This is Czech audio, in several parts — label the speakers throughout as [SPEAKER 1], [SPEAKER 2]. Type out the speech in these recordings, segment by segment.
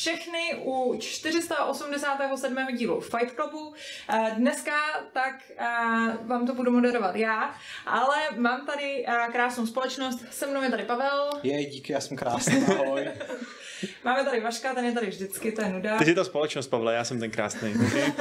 [SPEAKER 1] všechny u 487. dílu Fight Clubu. Eh, Dneska tak eh, vám to budu moderovat já, ale mám tady eh, krásnou společnost. Se mnou je tady Pavel,
[SPEAKER 2] Jej, díky, já jsem krásný, ahoj.
[SPEAKER 1] máme tady Vaška, ten je tady vždycky, to je nuda.
[SPEAKER 3] Ty jsi ta společnost, Pavle, já jsem ten krásný. Okay?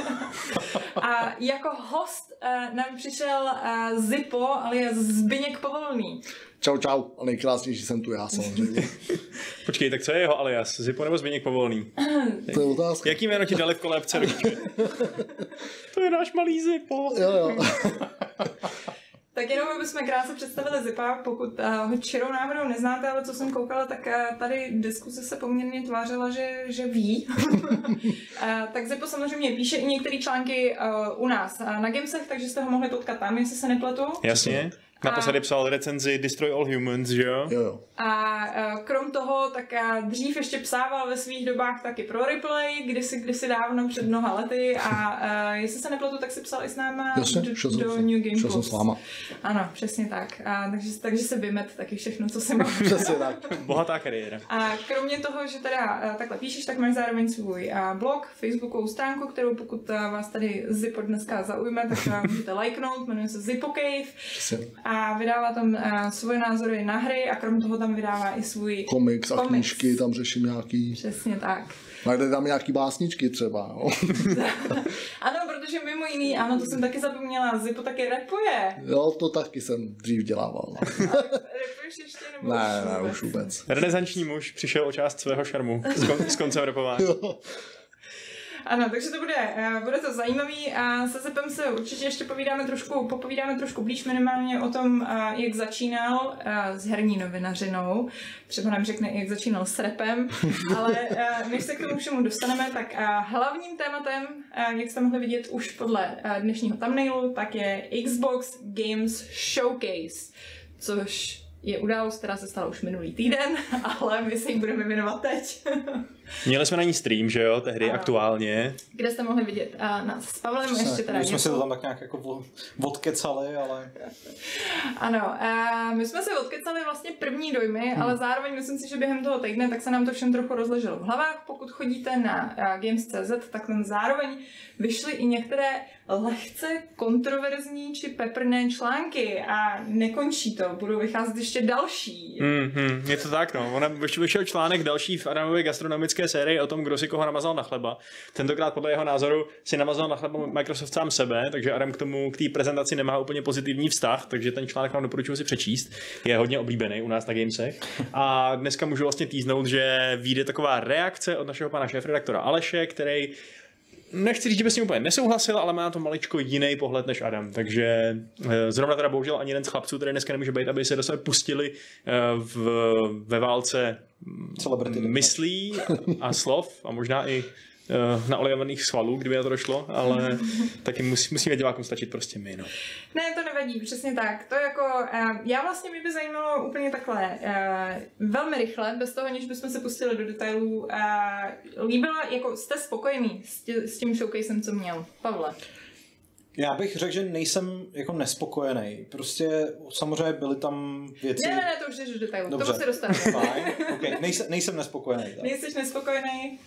[SPEAKER 1] A jako host nám přišel Zipo, alias Zbyněk Povolný.
[SPEAKER 4] Čau, čau. A nejkrásnější jsem tu já samozřejmě.
[SPEAKER 3] Počkej, tak co je jeho alias? Zipo nebo Zbigněk Povolný?
[SPEAKER 4] To je otázka.
[SPEAKER 3] Jaký jméno ti dali v kolébce? rodiče? to je náš malý Zipo.
[SPEAKER 4] Jo, jo.
[SPEAKER 1] Tak jenom abychom krátce představili Zipa, pokud uh, ho čirou náhodou neznáte, ale co jsem koukala, tak uh, tady diskuse se poměrně tvářila, že, že ví. uh, tak Zipo samozřejmě píše i některé články uh, u nás uh, na Gamesech, takže jste ho mohli potkat tam, jestli se nepletu.
[SPEAKER 3] Jasně. Naposledy psal recenzi Destroy All Humans, že jo?
[SPEAKER 4] jo, jo.
[SPEAKER 1] A uh, krom toho, tak uh, dřív ještě psával ve svých dobách taky pro replay, kdysi, kdysi dávno před mnoha lety a uh, jestli se nepletu, tak si psal i s náma
[SPEAKER 4] Jasně,
[SPEAKER 1] do,
[SPEAKER 4] šel
[SPEAKER 1] do New Game
[SPEAKER 4] šel jsem
[SPEAKER 1] Plus.
[SPEAKER 4] s váma.
[SPEAKER 1] Ano, přesně tak. A, takže, takže se vymet taky všechno, co jsem
[SPEAKER 4] Přesně tak.
[SPEAKER 3] Bohatá kariéra.
[SPEAKER 1] A kromě toho, že teda a, takhle píšeš, tak máš zároveň svůj a, blog, facebookovou stránku, kterou pokud vás tady Zippo dneska zaujme, tak můžete lajknout, jmenuje se Zippo Cave
[SPEAKER 4] Přesně.
[SPEAKER 1] A vydává tam a, svoje názory na hry a kromě toho tam vydává i svůj
[SPEAKER 4] Komiks a
[SPEAKER 1] Komiks.
[SPEAKER 4] knížky, tam řeším nějaký.
[SPEAKER 1] Přesně tak.
[SPEAKER 4] Najde tam nějaký básničky třeba. Jo,
[SPEAKER 1] Ano, protože mimo jiný, ano, to jsem taky zapomněla, Zippo taky rapuje.
[SPEAKER 4] jo to taky jsem dřív dělával. no.
[SPEAKER 1] Rapuješ ještě nebo
[SPEAKER 4] Ne,
[SPEAKER 1] už
[SPEAKER 4] ne,
[SPEAKER 1] vůbec?
[SPEAKER 4] už vůbec.
[SPEAKER 3] Renesanční muž přišel o část svého šarmu s, kon- s koncem repování.
[SPEAKER 4] Jo.
[SPEAKER 1] Ano, takže to bude, eh, bude to zajímavý a se Zepem se určitě ještě povídáme trošku, popovídáme trošku blíž minimálně o tom, eh, jak začínal eh, s herní novinařinou. Třeba nám řekne, jak začínal s repem, ale než se k tomu všemu dostaneme, tak hlavním tématem, jak jste mohli vidět už podle dnešního thumbnailu, tak je Xbox Games Showcase, což je událost, která se stala už minulý týden, ale my se jí budeme věnovat teď.
[SPEAKER 3] Měli jsme na ní stream, že jo, tehdy
[SPEAKER 1] Ano.
[SPEAKER 3] aktuálně.
[SPEAKER 1] Kde jste mohli vidět a nás s Pavlem
[SPEAKER 2] Přesně,
[SPEAKER 1] ještě teda
[SPEAKER 2] my jsme si to tam tak nějak jako odkecali, ale
[SPEAKER 1] Ano, a my jsme se odkecali vlastně první dojmy, hmm. ale zároveň myslím si, že během toho týdne tak se nám to všem trochu rozleželo v hlavách. Pokud chodíte na Games.cz, tak tam zároveň vyšly i některé lehce kontroverzní či peprné články a nekončí to, budou vycházet ještě další.
[SPEAKER 3] Mm-hmm, je to tak, no. Ona vyš- vyšel článek další v Adamové gastronomické sérii o tom, kdo si koho namazal na chleba. Tentokrát podle jeho názoru si namazal na chleba Microsoft sám sebe, takže Adam k tomu, k té prezentaci nemá úplně pozitivní vztah, takže ten článek vám doporučuji si přečíst. Je hodně oblíbený u nás na Gamesech. A dneska můžu vlastně týznout, že vyjde taková reakce od našeho pana šéfredaktora Aleše, který Nechci říct, že by s ním úplně nesouhlasil, ale má na to maličko jiný pohled než Adam. Takže eh, zrovna teda bohužel ani jeden z chlapců, který dneska nemůže být, aby se do sebe pustili eh, v, ve válce
[SPEAKER 2] celebrity.
[SPEAKER 3] myslí a slov a možná i na olejovaných svalů, kdyby na to došlo, ale taky musí, musíme divákům stačit prostě my. No.
[SPEAKER 1] Ne, to nevadí, přesně tak. To jako, uh, já vlastně mě by zajímalo úplně takhle, uh, velmi rychle, bez toho, než bychom se pustili do detailů. Uh, líbila, jako jste spokojený s, tě, s tím showcasem, co měl? Pavle.
[SPEAKER 2] Já bych řekl, že nejsem jako nespokojený. Prostě samozřejmě byly tam věci...
[SPEAKER 1] Ne, ne, ne, to už je do detailu,
[SPEAKER 2] Dobře.
[SPEAKER 1] tomu se dostaneme.
[SPEAKER 2] Fajn, okay. nejsem, nejsem nespokojený. Tak.
[SPEAKER 1] Nejsi nespokojený,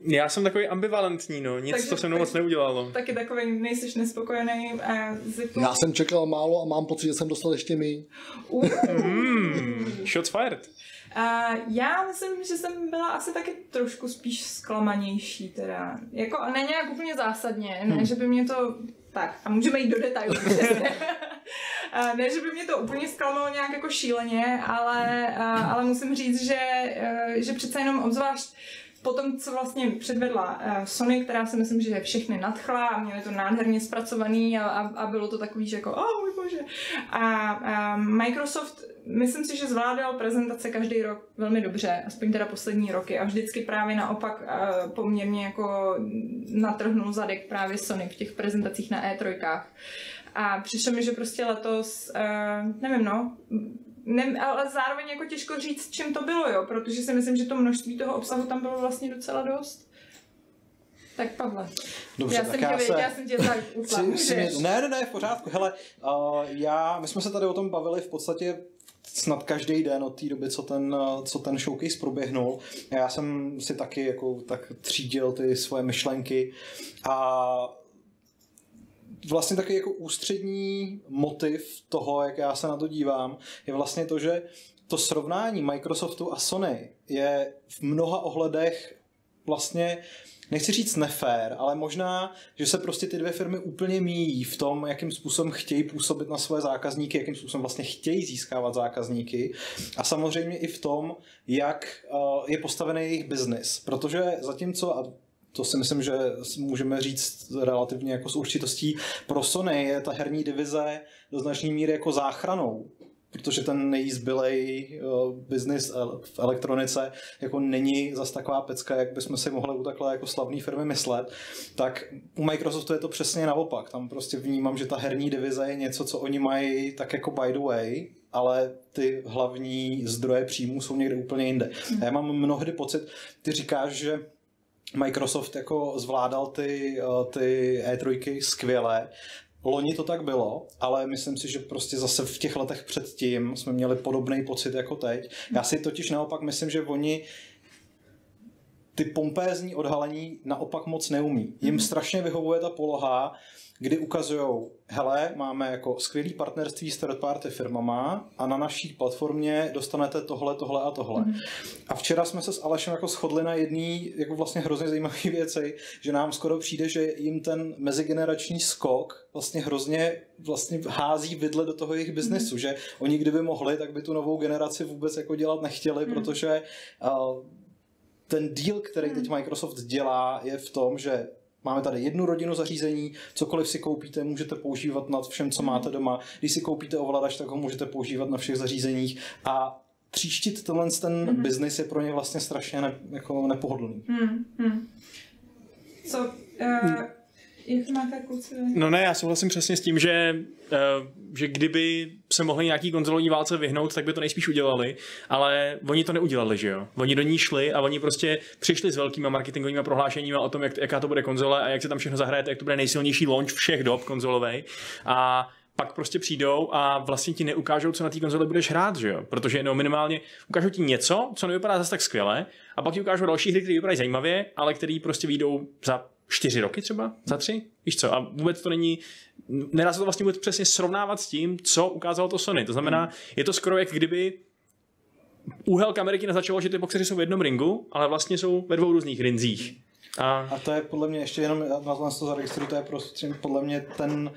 [SPEAKER 3] Já jsem takový ambivalentní, no. Nic
[SPEAKER 1] Takže-
[SPEAKER 3] to se mnou moc neudělalo.
[SPEAKER 1] taky takový nejsi nespokojený. Uh, zipu.
[SPEAKER 4] Já jsem čekal málo a mám pocit, že jsem dostal ještě míň.
[SPEAKER 1] Uh,
[SPEAKER 3] Hmm, shots fired.
[SPEAKER 1] Uh, já myslím, že jsem byla asi taky trošku spíš zklamanější teda. Jako ne nějak úplně zásadně, ne, že by mě to... Tak, a můžeme jít do detailů. Uh, ne, že by mě to úplně zklamalo nějak jako šíleně, ale, uh, ale musím říct, že, uh, že přece jenom obzvlášť po tom, co vlastně předvedla uh, Sony, která si myslím, že všechny nadchla a měli to nádherně zpracovaný a, a, a bylo to takový, že jako, oh můj bože. A, a Microsoft, myslím si, že zvládal prezentace každý rok velmi dobře, aspoň teda poslední roky a vždycky právě naopak uh, poměrně jako natrhnul zadek právě Sony v těch prezentacích na E3. A přišlo mi, že prostě letos, uh, nevím no, ne, ale zároveň jako těžko říct, čím to bylo, jo, protože si myslím, že to množství toho obsahu tam bylo vlastně docela dost. Tak Pavle,
[SPEAKER 2] Dobře,
[SPEAKER 1] já,
[SPEAKER 2] tak
[SPEAKER 1] jsem
[SPEAKER 2] já
[SPEAKER 1] tě,
[SPEAKER 2] se...
[SPEAKER 1] já jsem tě tak utla,
[SPEAKER 2] ne, ne, ne, v pořádku. Hele, uh, já, my jsme se tady o tom bavili v podstatě snad každý den od té doby, co ten, co ten showcase proběhnul. Já jsem si taky jako tak třídil ty svoje myšlenky a vlastně taky jako ústřední motiv toho, jak já se na to dívám, je vlastně to, že to srovnání Microsoftu a Sony je v mnoha ohledech vlastně nechci říct nefér, ale možná, že se prostě ty dvě firmy úplně míjí v tom, jakým způsobem chtějí působit na své zákazníky, jakým způsobem vlastně chtějí získávat zákazníky a samozřejmě i v tom, jak uh, je postavený jejich biznis. Protože zatímco, a to si myslím, že můžeme říct relativně jako s určitostí, pro Sony je ta herní divize do značné míry jako záchranou protože ten nejzbylej uh, biznis v elektronice jako není zas taková pecka, jak bychom si mohli u takhle jako slavné firmy myslet, tak u Microsoftu je to přesně naopak. Tam prostě vnímám, že ta herní divize je něco, co oni mají tak jako by the way, ale ty hlavní zdroje příjmů jsou někde úplně jinde. A já mám mnohdy pocit, ty říkáš, že Microsoft jako zvládal ty, ty E3 skvěle, Loni to tak bylo, ale myslím si, že prostě zase v těch letech předtím jsme měli podobný pocit jako teď. Já si totiž naopak myslím, že oni ty pompézní odhalení naopak moc neumí. Jim strašně vyhovuje ta poloha, kdy ukazují, hele, máme jako skvělý partnerství s third party firmama a na naší platformě dostanete tohle, tohle a tohle. Mm. A včera jsme se s Alešem jako shodli na jedné jako vlastně hrozně zajímavé věci, že nám skoro přijde, že jim ten mezigenerační skok vlastně hrozně vlastně hází vidle do toho jejich biznesu, mm. že oni kdyby mohli, tak by tu novou generaci vůbec jako dělat nechtěli, mm. protože uh, ten deal, který teď Microsoft dělá, je v tom, že Máme tady jednu rodinu zařízení, cokoliv si koupíte, můžete používat nad všem, co máte doma. Když si koupíte ovladač, tak ho můžete používat na všech zařízeních a tříštit tenhle ten mm-hmm. biznis je pro ně vlastně strašně ne, jako nepohodlný. Mm-hmm.
[SPEAKER 1] Co, uh, jak máte kluci?
[SPEAKER 3] No ne, já souhlasím přesně s tím, že, uh, že kdyby se mohli nějaký konzolovní válce vyhnout, tak by to nejspíš udělali, ale oni to neudělali, že jo. Oni do ní šli a oni prostě přišli s velkými marketingovými prohlášeními o tom, jak, jaká to bude konzole a jak se tam všechno zahraje, jak to bude nejsilnější launch všech dob konzolovej. A pak prostě přijdou a vlastně ti neukážou, co na té konzoli budeš hrát, že jo? Protože no, minimálně ukážou ti něco, co nevypadá zase tak skvěle, a pak ti ukážou další hry, které vypadají zajímavě, ale které prostě výjdou za čtyři roky třeba, za tři, víš co, a vůbec to není, nedá se to vlastně vůbec přesně srovnávat s tím, co ukázalo to Sony, to znamená, je to skoro jak kdyby úhel kamery naznačoval, že ty boxeři jsou v jednom ringu, ale vlastně jsou ve dvou různých rinzích.
[SPEAKER 2] A, a to je podle mě ještě jenom, na to zaregistruju, to je prostě podle mě ten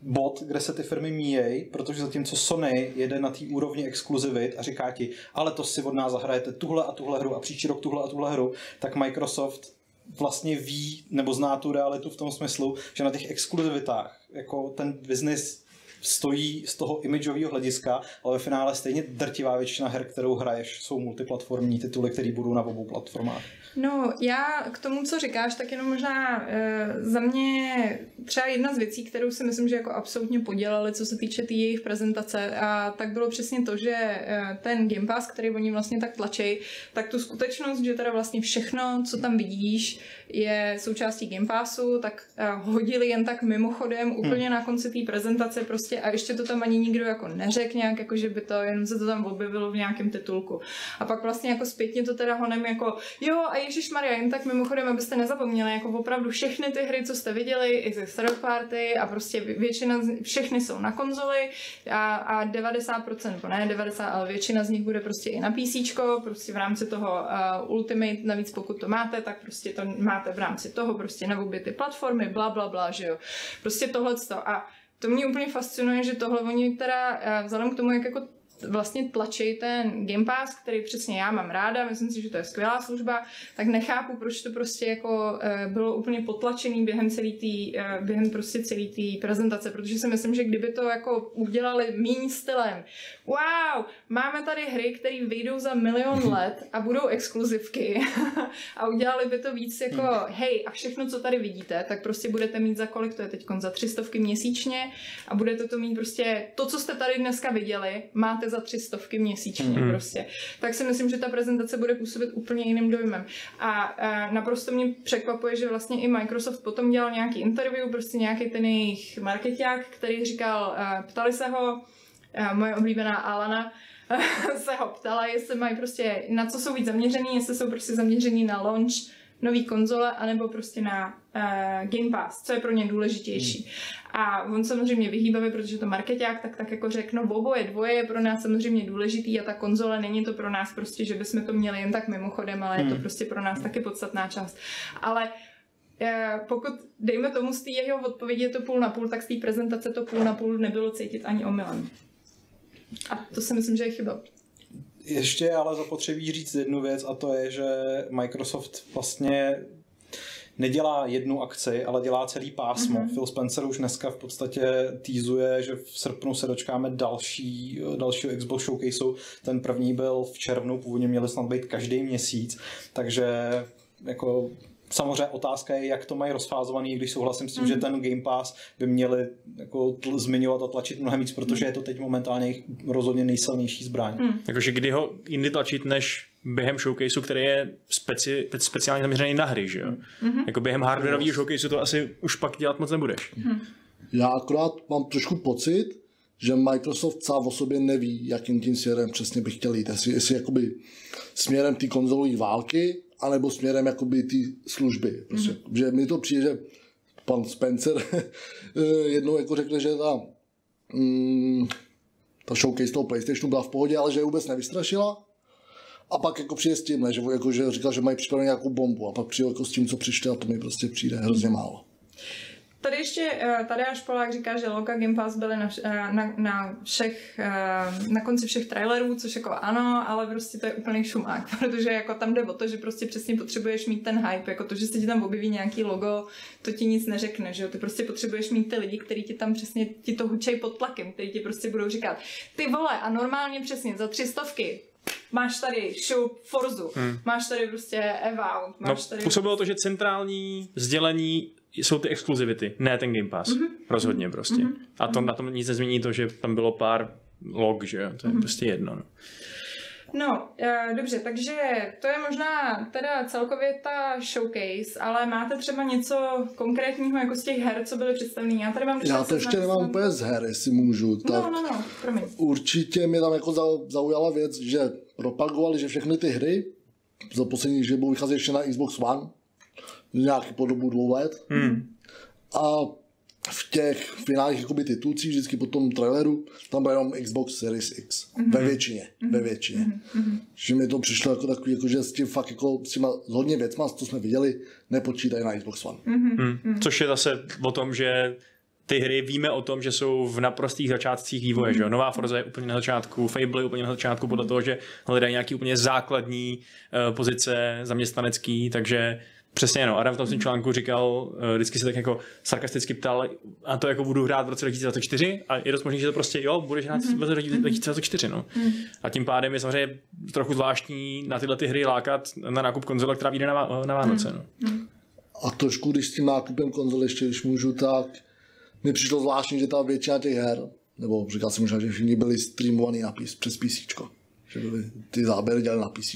[SPEAKER 2] bod, kde se ty firmy míjejí, protože zatímco Sony jede na té úrovni exkluzivit a říká ti, ale to si od nás zahrajete tuhle a tuhle hru a příští rok tuhle a tuhle hru, tak Microsoft vlastně ví nebo zná tu realitu v tom smyslu, že na těch exkluzivitách jako ten biznis stojí z toho imidžového hlediska, ale ve finále stejně drtivá většina her, kterou hraješ, jsou multiplatformní tituly, které budou na obou platformách.
[SPEAKER 1] No, já k tomu, co říkáš, tak jenom možná e, za mě třeba jedna z věcí, kterou si myslím, že jako absolutně podělali, co se týče té tý jejich prezentace, a tak bylo přesně to, že e, ten Game Pass, který oni vlastně tak tlačí, tak tu skutečnost, že teda vlastně všechno, co tam vidíš, je součástí Game Passu, tak e, hodili jen tak mimochodem úplně hmm. na konci té prezentace prostě a ještě to tam ani nikdo jako neřekl nějak, jako že by to, jenom se to tam objevilo v nějakém titulku. A pak vlastně jako zpětně to teda honem jako, jo a Ježíš Maria, jen tak mimochodem, abyste nezapomněli, jako opravdu všechny ty hry, co jste viděli, i ze third party a prostě většina, z, všechny jsou na konzoli a, a 90%, ne 90, ale většina z nich bude prostě i na PC, prostě v rámci toho uh, Ultimate, navíc pokud to máte, tak prostě to máte v rámci toho prostě na obě ty platformy, bla, bla, bla, že jo. Prostě tohle a to mě úplně fascinuje, že tohle oni teda, vzhledem k tomu, jak jako vlastně tlačí ten Game Pass, který přesně já mám ráda, myslím si, že to je skvělá služba, tak nechápu, proč to prostě jako uh, bylo úplně potlačený během celý tý, uh, během prostě celý té prezentace, protože si myslím, že kdyby to jako udělali méně stylem, wow, máme tady hry, které vyjdou za milion let a budou exkluzivky a udělali by to víc jako, hmm. hej, a všechno, co tady vidíte, tak prostě budete mít za kolik to je teď, za třistovky měsíčně a budete to mít prostě, to, co jste tady dneska viděli, máte za tři stovky měsíčně mm. prostě. Tak si myslím, že ta prezentace bude působit úplně jiným dojmem. A, a naprosto mě překvapuje, že vlastně i Microsoft potom dělal nějaký interview, prostě nějaký ten jejich marketák, který říkal, ptali se ho, moje oblíbená Alana, se ho ptala, jestli mají prostě, na co jsou víc zaměřený, jestli jsou prostě zaměřený na launch nový konzole, anebo prostě na uh, Game Pass, co je pro ně důležitější. Hmm. A on samozřejmě vyhýbavě, protože to marketák, tak tak jako řekl, no oboje dvoje je pro nás samozřejmě důležitý a ta konzole není to pro nás prostě, že bychom to měli jen tak mimochodem, ale hmm. je to prostě pro nás taky podstatná část. Ale eh, pokud, dejme tomu z té jeho odpovědi je to půl na půl, tak z té prezentace to půl na půl nebylo cítit ani omylem. A to si myslím, že je chyba.
[SPEAKER 2] Ještě ale zapotřebí říct jednu věc a to je, že Microsoft vlastně nedělá jednu akci, ale dělá celý pásmo. Mm-hmm. Phil Spencer už dneska v podstatě týzuje, že v srpnu se dočkáme další, dalšího Xbox Showcaseu. Ten první byl v červnu, původně měli snad být každý měsíc, takže jako Samozřejmě otázka je, jak to mají rozfázovaný, když souhlasím s tím, mm. že ten Game Pass by měli jako tl- zmiňovat a tlačit mnohem víc, protože je to teď momentálně rozhodně nejsilnější zbraň. Mm.
[SPEAKER 3] Jakože kdy ho jindy tlačit, než během showcaseu, který je speci, speciálně zaměřený na hry, že jo? Mm-hmm. Jako během hardwareového showcaseu to asi už pak dělat moc nebudeš. Mm.
[SPEAKER 4] Já akorát mám trošku pocit, že Microsoft sám o sobě neví, jakým tím směrem přesně by chtěl jít. Jestli, jestli jakoby směrem té konzolové války, anebo směrem jakoby ty služby. Prostě. Mm-hmm. Že mi to přijde, že pan Spencer jednou jako řekne, že ta, mm, ta showcase toho PlayStationu byla v pohodě, ale že je vůbec nevystrašila. A pak jako přijde s tím, že, jako, že říkal, že mají připravenou nějakou bombu a pak přijde jako s tím, co přišli a to mi prostě přijde hrozně málo.
[SPEAKER 1] Tady ještě uh, Tadeáš Polák říká, že Loka Game Pass byly na, uh, na, na všech, uh, na konci všech trailerů, což jako ano, ale prostě to je úplný šumák, protože jako tam jde o to, že prostě přesně potřebuješ mít ten hype, jako to, že se ti tam objeví nějaký logo, to ti nic neřekne, že jo, ty prostě potřebuješ mít ty lidi, kteří ti tam přesně ti to hučej pod tlakem, kteří ti prostě budou říkat, ty vole a normálně přesně za tři stovky máš tady show Forzu, hmm. máš tady prostě Evout, máš
[SPEAKER 3] no,
[SPEAKER 1] tady...
[SPEAKER 3] Působilo to, že centrální sdělení jsou ty exkluzivity, ne ten Game Pass. Mm-hmm. Rozhodně prostě. Mm-hmm. A to, na tom nic nezmění to, že tam bylo pár log, že jo? To je mm-hmm. prostě jedno. No.
[SPEAKER 1] No, uh, dobře, takže to je možná teda celkově ta showcase, ale máte třeba něco konkrétního jako z těch her, co byly představeny? Já tady mám
[SPEAKER 4] Já to ještě nemám úplně z her, jestli můžu.
[SPEAKER 1] No, tak no, no, no, promiň.
[SPEAKER 4] Určitě mě tam jako zaujala věc, že propagovali, že všechny ty hry za poslední, že budou vycházet ještě na Xbox One, nějaký po dobu dvou let. Hmm. A v těch finálních jakoby, titulcích, vždycky po tom traileru, tam byl jenom Xbox Series X. Mm-hmm. Ve většině. Mm-hmm. Ve většině. Mm-hmm. Že mi to přišlo jako takový, jako, že s tím fakt jako s těma s hodně věcma, co jsme viděli, nepočítají na Xbox One.
[SPEAKER 3] Mm-hmm. Mm. Což je zase o tom, že ty hry víme o tom, že jsou v naprostých začátcích vývoje, mm. že jo? Nová Forza je úplně na začátku, Fable je úplně na začátku podle toho, že hledají nějaký úplně základní uh, pozice zaměstnanecký, takže Přesně, no. Adam v tom svém článku říkal, uh, vždycky se tak jako sarkasticky ptal, a to jako budu hrát v roce 2024 a je dost možný, že to prostě, jo, budeš hrát v roce 2024, no. Mm. A tím pádem je samozřejmě trochu zvláštní na tyhle ty hry lákat na nákup konzole, která vyjde na, na Vánoce, no.
[SPEAKER 4] A trošku, když s tím nákupem konzole ještě, když můžu, tak mi přišlo zvláštní, že ta většina těch her, nebo říkal jsem možná, že všichni byli streamovaný na pís, přes PC že byly ty záběry dělali na PC.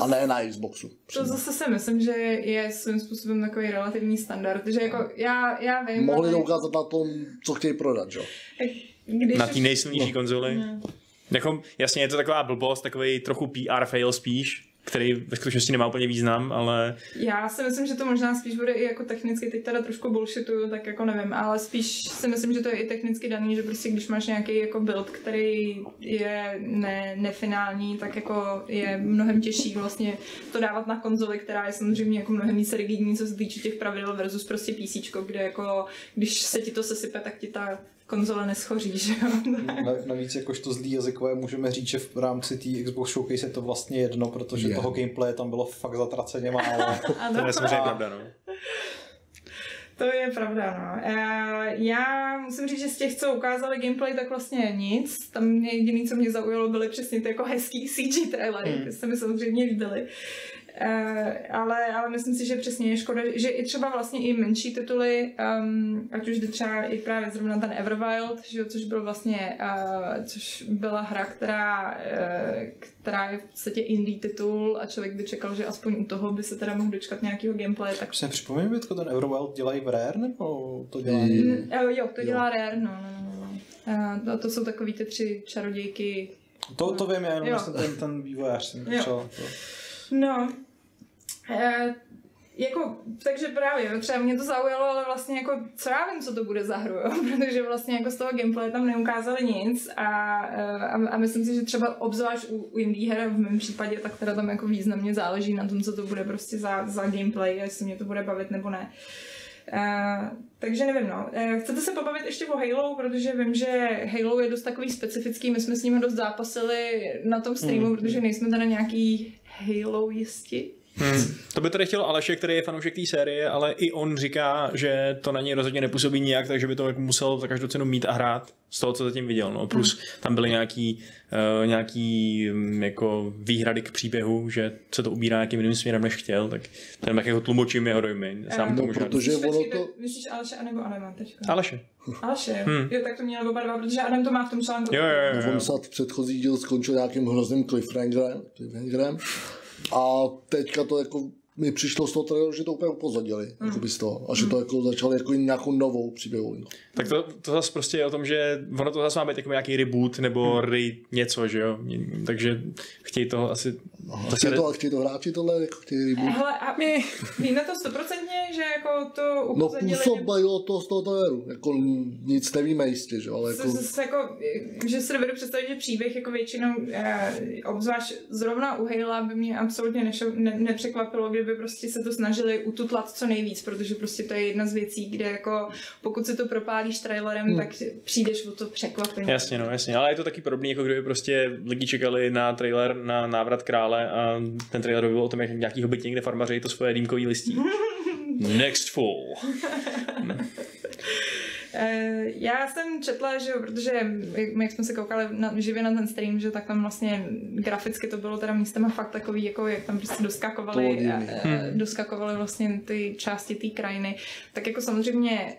[SPEAKER 4] A ne na Xboxu.
[SPEAKER 1] Přímo. To zase si myslím, že je svým způsobem takový relativní standard, že jako já, já vím.
[SPEAKER 4] Mohli to ukázat na tom, co chtějí prodat, že?
[SPEAKER 3] Když na té nejsilnější no. konzoli. No. Jako, jasně, je to taková blbost, takový trochu PR fail spíš, který ve skutečnosti nemá úplně význam, ale...
[SPEAKER 1] Já si myslím, že to možná spíš bude i jako technicky, teď teda trošku bullshituju, tak jako nevím, ale spíš si myslím, že to je i technicky daný, že prostě když máš nějaký jako build, který je ne, nefinální, tak jako je mnohem těžší vlastně to dávat na konzoli, která je samozřejmě jako mnohem více rigidní, co se týče těch pravidel versus prostě PC, kde jako když se ti to sesype, tak ti ta konzole neschoří, že jo?
[SPEAKER 2] Navíc jakožto zlý jazykové můžeme říct, že v rámci té Xbox Showcase je to vlastně jedno, protože yeah. toho gameplay tam bylo fakt zatraceně málo.
[SPEAKER 3] to je samozřejmě pravda, no.
[SPEAKER 1] To je pravda, no. Já musím říct, že z těch, co ukázali gameplay, tak vlastně nic. Tam mě jediný, co mě zaujalo, byly přesně ty jako hezký CG trailery, hmm. které se mi samozřejmě líbily. Uh, ale, ale myslím si, že přesně je škoda, že i třeba vlastně i menší tituly, um, ať už jde třeba i právě zrovna ten Everwild, že, což byl vlastně, uh, což byla hra, která, uh, která je v podstatě indie titul a člověk by čekal, že aspoň u toho by se teda mohl dočkat nějakého gameplay. Tak...
[SPEAKER 2] Se připomínám, že ten Everwild dělají v Rare, nebo to dělají? Mm,
[SPEAKER 1] jo, to dělá jo. Rare, no, no, no. no. Uh, to, to jsou takový ty tři čarodějky,
[SPEAKER 2] To, to vím, já jenom
[SPEAKER 1] Jo.
[SPEAKER 2] vlastně ten, ten vývojář jsem
[SPEAKER 1] Jo.
[SPEAKER 2] třeba. To.
[SPEAKER 1] No, e, jako, takže právě, třeba mě to zaujalo, ale vlastně jako, co já vím, co to bude za hru, jo? protože vlastně jako z toho gameplay tam neukázali nic a, e, a, a myslím si, že třeba obzvlášť u, u indie her v mém případě, tak teda tam jako významně záleží na tom, co to bude prostě za, za gameplay, jestli mě to bude bavit nebo ne. Uh, takže nevím, no. Uh, chcete se pobavit ještě o Halo, protože vím, že Halo je dost takový specifický, my jsme s ním dost zápasili na tom streamu, mm. protože nejsme teda nějaký Halo jisti.
[SPEAKER 3] Hmm. To by tady chtěl Aleše, který je fanoušek té série, ale i on říká, že to na něj rozhodně nepůsobí nijak, takže by to jako musel za každou cenu mít a hrát z toho, co zatím viděl. No. Plus tam byly nějaký, uh, nějaký um, jako výhrady k příběhu, že se to ubírá nějakým jiným směrem, než chtěl, tak ten tak jako tlumočím jeho dojmy. Sám
[SPEAKER 1] Eh,
[SPEAKER 3] to
[SPEAKER 4] no, protože-
[SPEAKER 1] Myslíš,
[SPEAKER 4] ono to-
[SPEAKER 1] Myslíš Aleše anebo Adama teďka?
[SPEAKER 3] Aleše.
[SPEAKER 1] Aleše,
[SPEAKER 3] Hmm.
[SPEAKER 1] jo, tak to měli oba dva, protože Adam to má v tom článku.
[SPEAKER 3] Jo, jo, jo.
[SPEAKER 4] On snad předchozí díl skončil nějakým hrozným cliffhangerem, cliffhangerem a teďka to jako mi přišlo z toho traileru, že to úplně upozadili, mm. jako z toho, a že to jako začali jako nějakou novou příběhovou. No.
[SPEAKER 3] Tak to, to zase prostě je o tom, že ono to zase má být jako nějaký reboot nebo
[SPEAKER 4] Hmm.
[SPEAKER 3] re něco, že jo. Takže chtějí toho asi...
[SPEAKER 4] A chtějí to, a chtějí to hráči tohle, jako chtějí reboot.
[SPEAKER 1] Hele, a víme to stoprocentně, že jako to
[SPEAKER 4] No
[SPEAKER 1] upozadili...
[SPEAKER 4] působilo to z toho traileru, jako nic nevíme jistě, že jo, ale jako...
[SPEAKER 1] Zase jako, že si dovedu představit, že příběh jako většinou, eh, obzvlášť zrovna u Hejla by mě absolutně nešo, ne, nepřekvapilo, kdyby prostě se to snažili ututlat co nejvíc, protože prostě to je jedna z věcí, kde jako pokud si to propálíš trailerem, hmm. tak přijdeš o to překvapení.
[SPEAKER 3] Jasně, no, jasně. Ale je to taky podobný, jako kdyby prostě lidi čekali na trailer na návrat krále a ten trailer by byl o tom, jak nějaký hobit někde farmaří to svoje dýmkový listí. Next fall.
[SPEAKER 1] Eh, Já jsem četla, že protože jak- jak jsme se koukali na, živě na ten stream, že tak tam vlastně graficky to bylo teda místama fakt takový, jako jak tam prostě doskakovali, eh, doskakovaly vlastně ty části té krajiny. Tak jako samozřejmě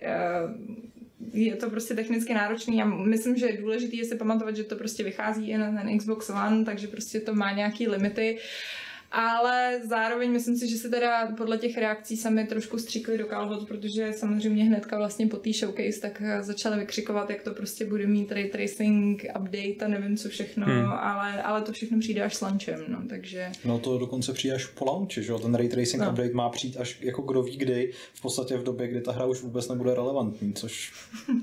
[SPEAKER 1] je to prostě technicky náročný a myslím, že je důležité je si pamatovat, že to prostě vychází i na ten Xbox One, takže prostě to má nějaký limity. Ale zároveň myslím si, že se teda podle těch reakcí sami trošku stříkli do kalhot, protože samozřejmě hnedka vlastně po té showcase tak eh, začali vykřikovat, jak to prostě bude mít ray tracing, update a nevím co všechno,
[SPEAKER 3] Hmm.
[SPEAKER 1] hmm. ale, ale to všechno přijde až s lunchem, no, takže...
[SPEAKER 2] No to dokonce přijde až po launchi, že jo? Ten ray tracing
[SPEAKER 1] No.
[SPEAKER 2] update má přijít až jako kdo ví kdy, v podstatě v době, kdy ta hra už vůbec nebude relevantní, což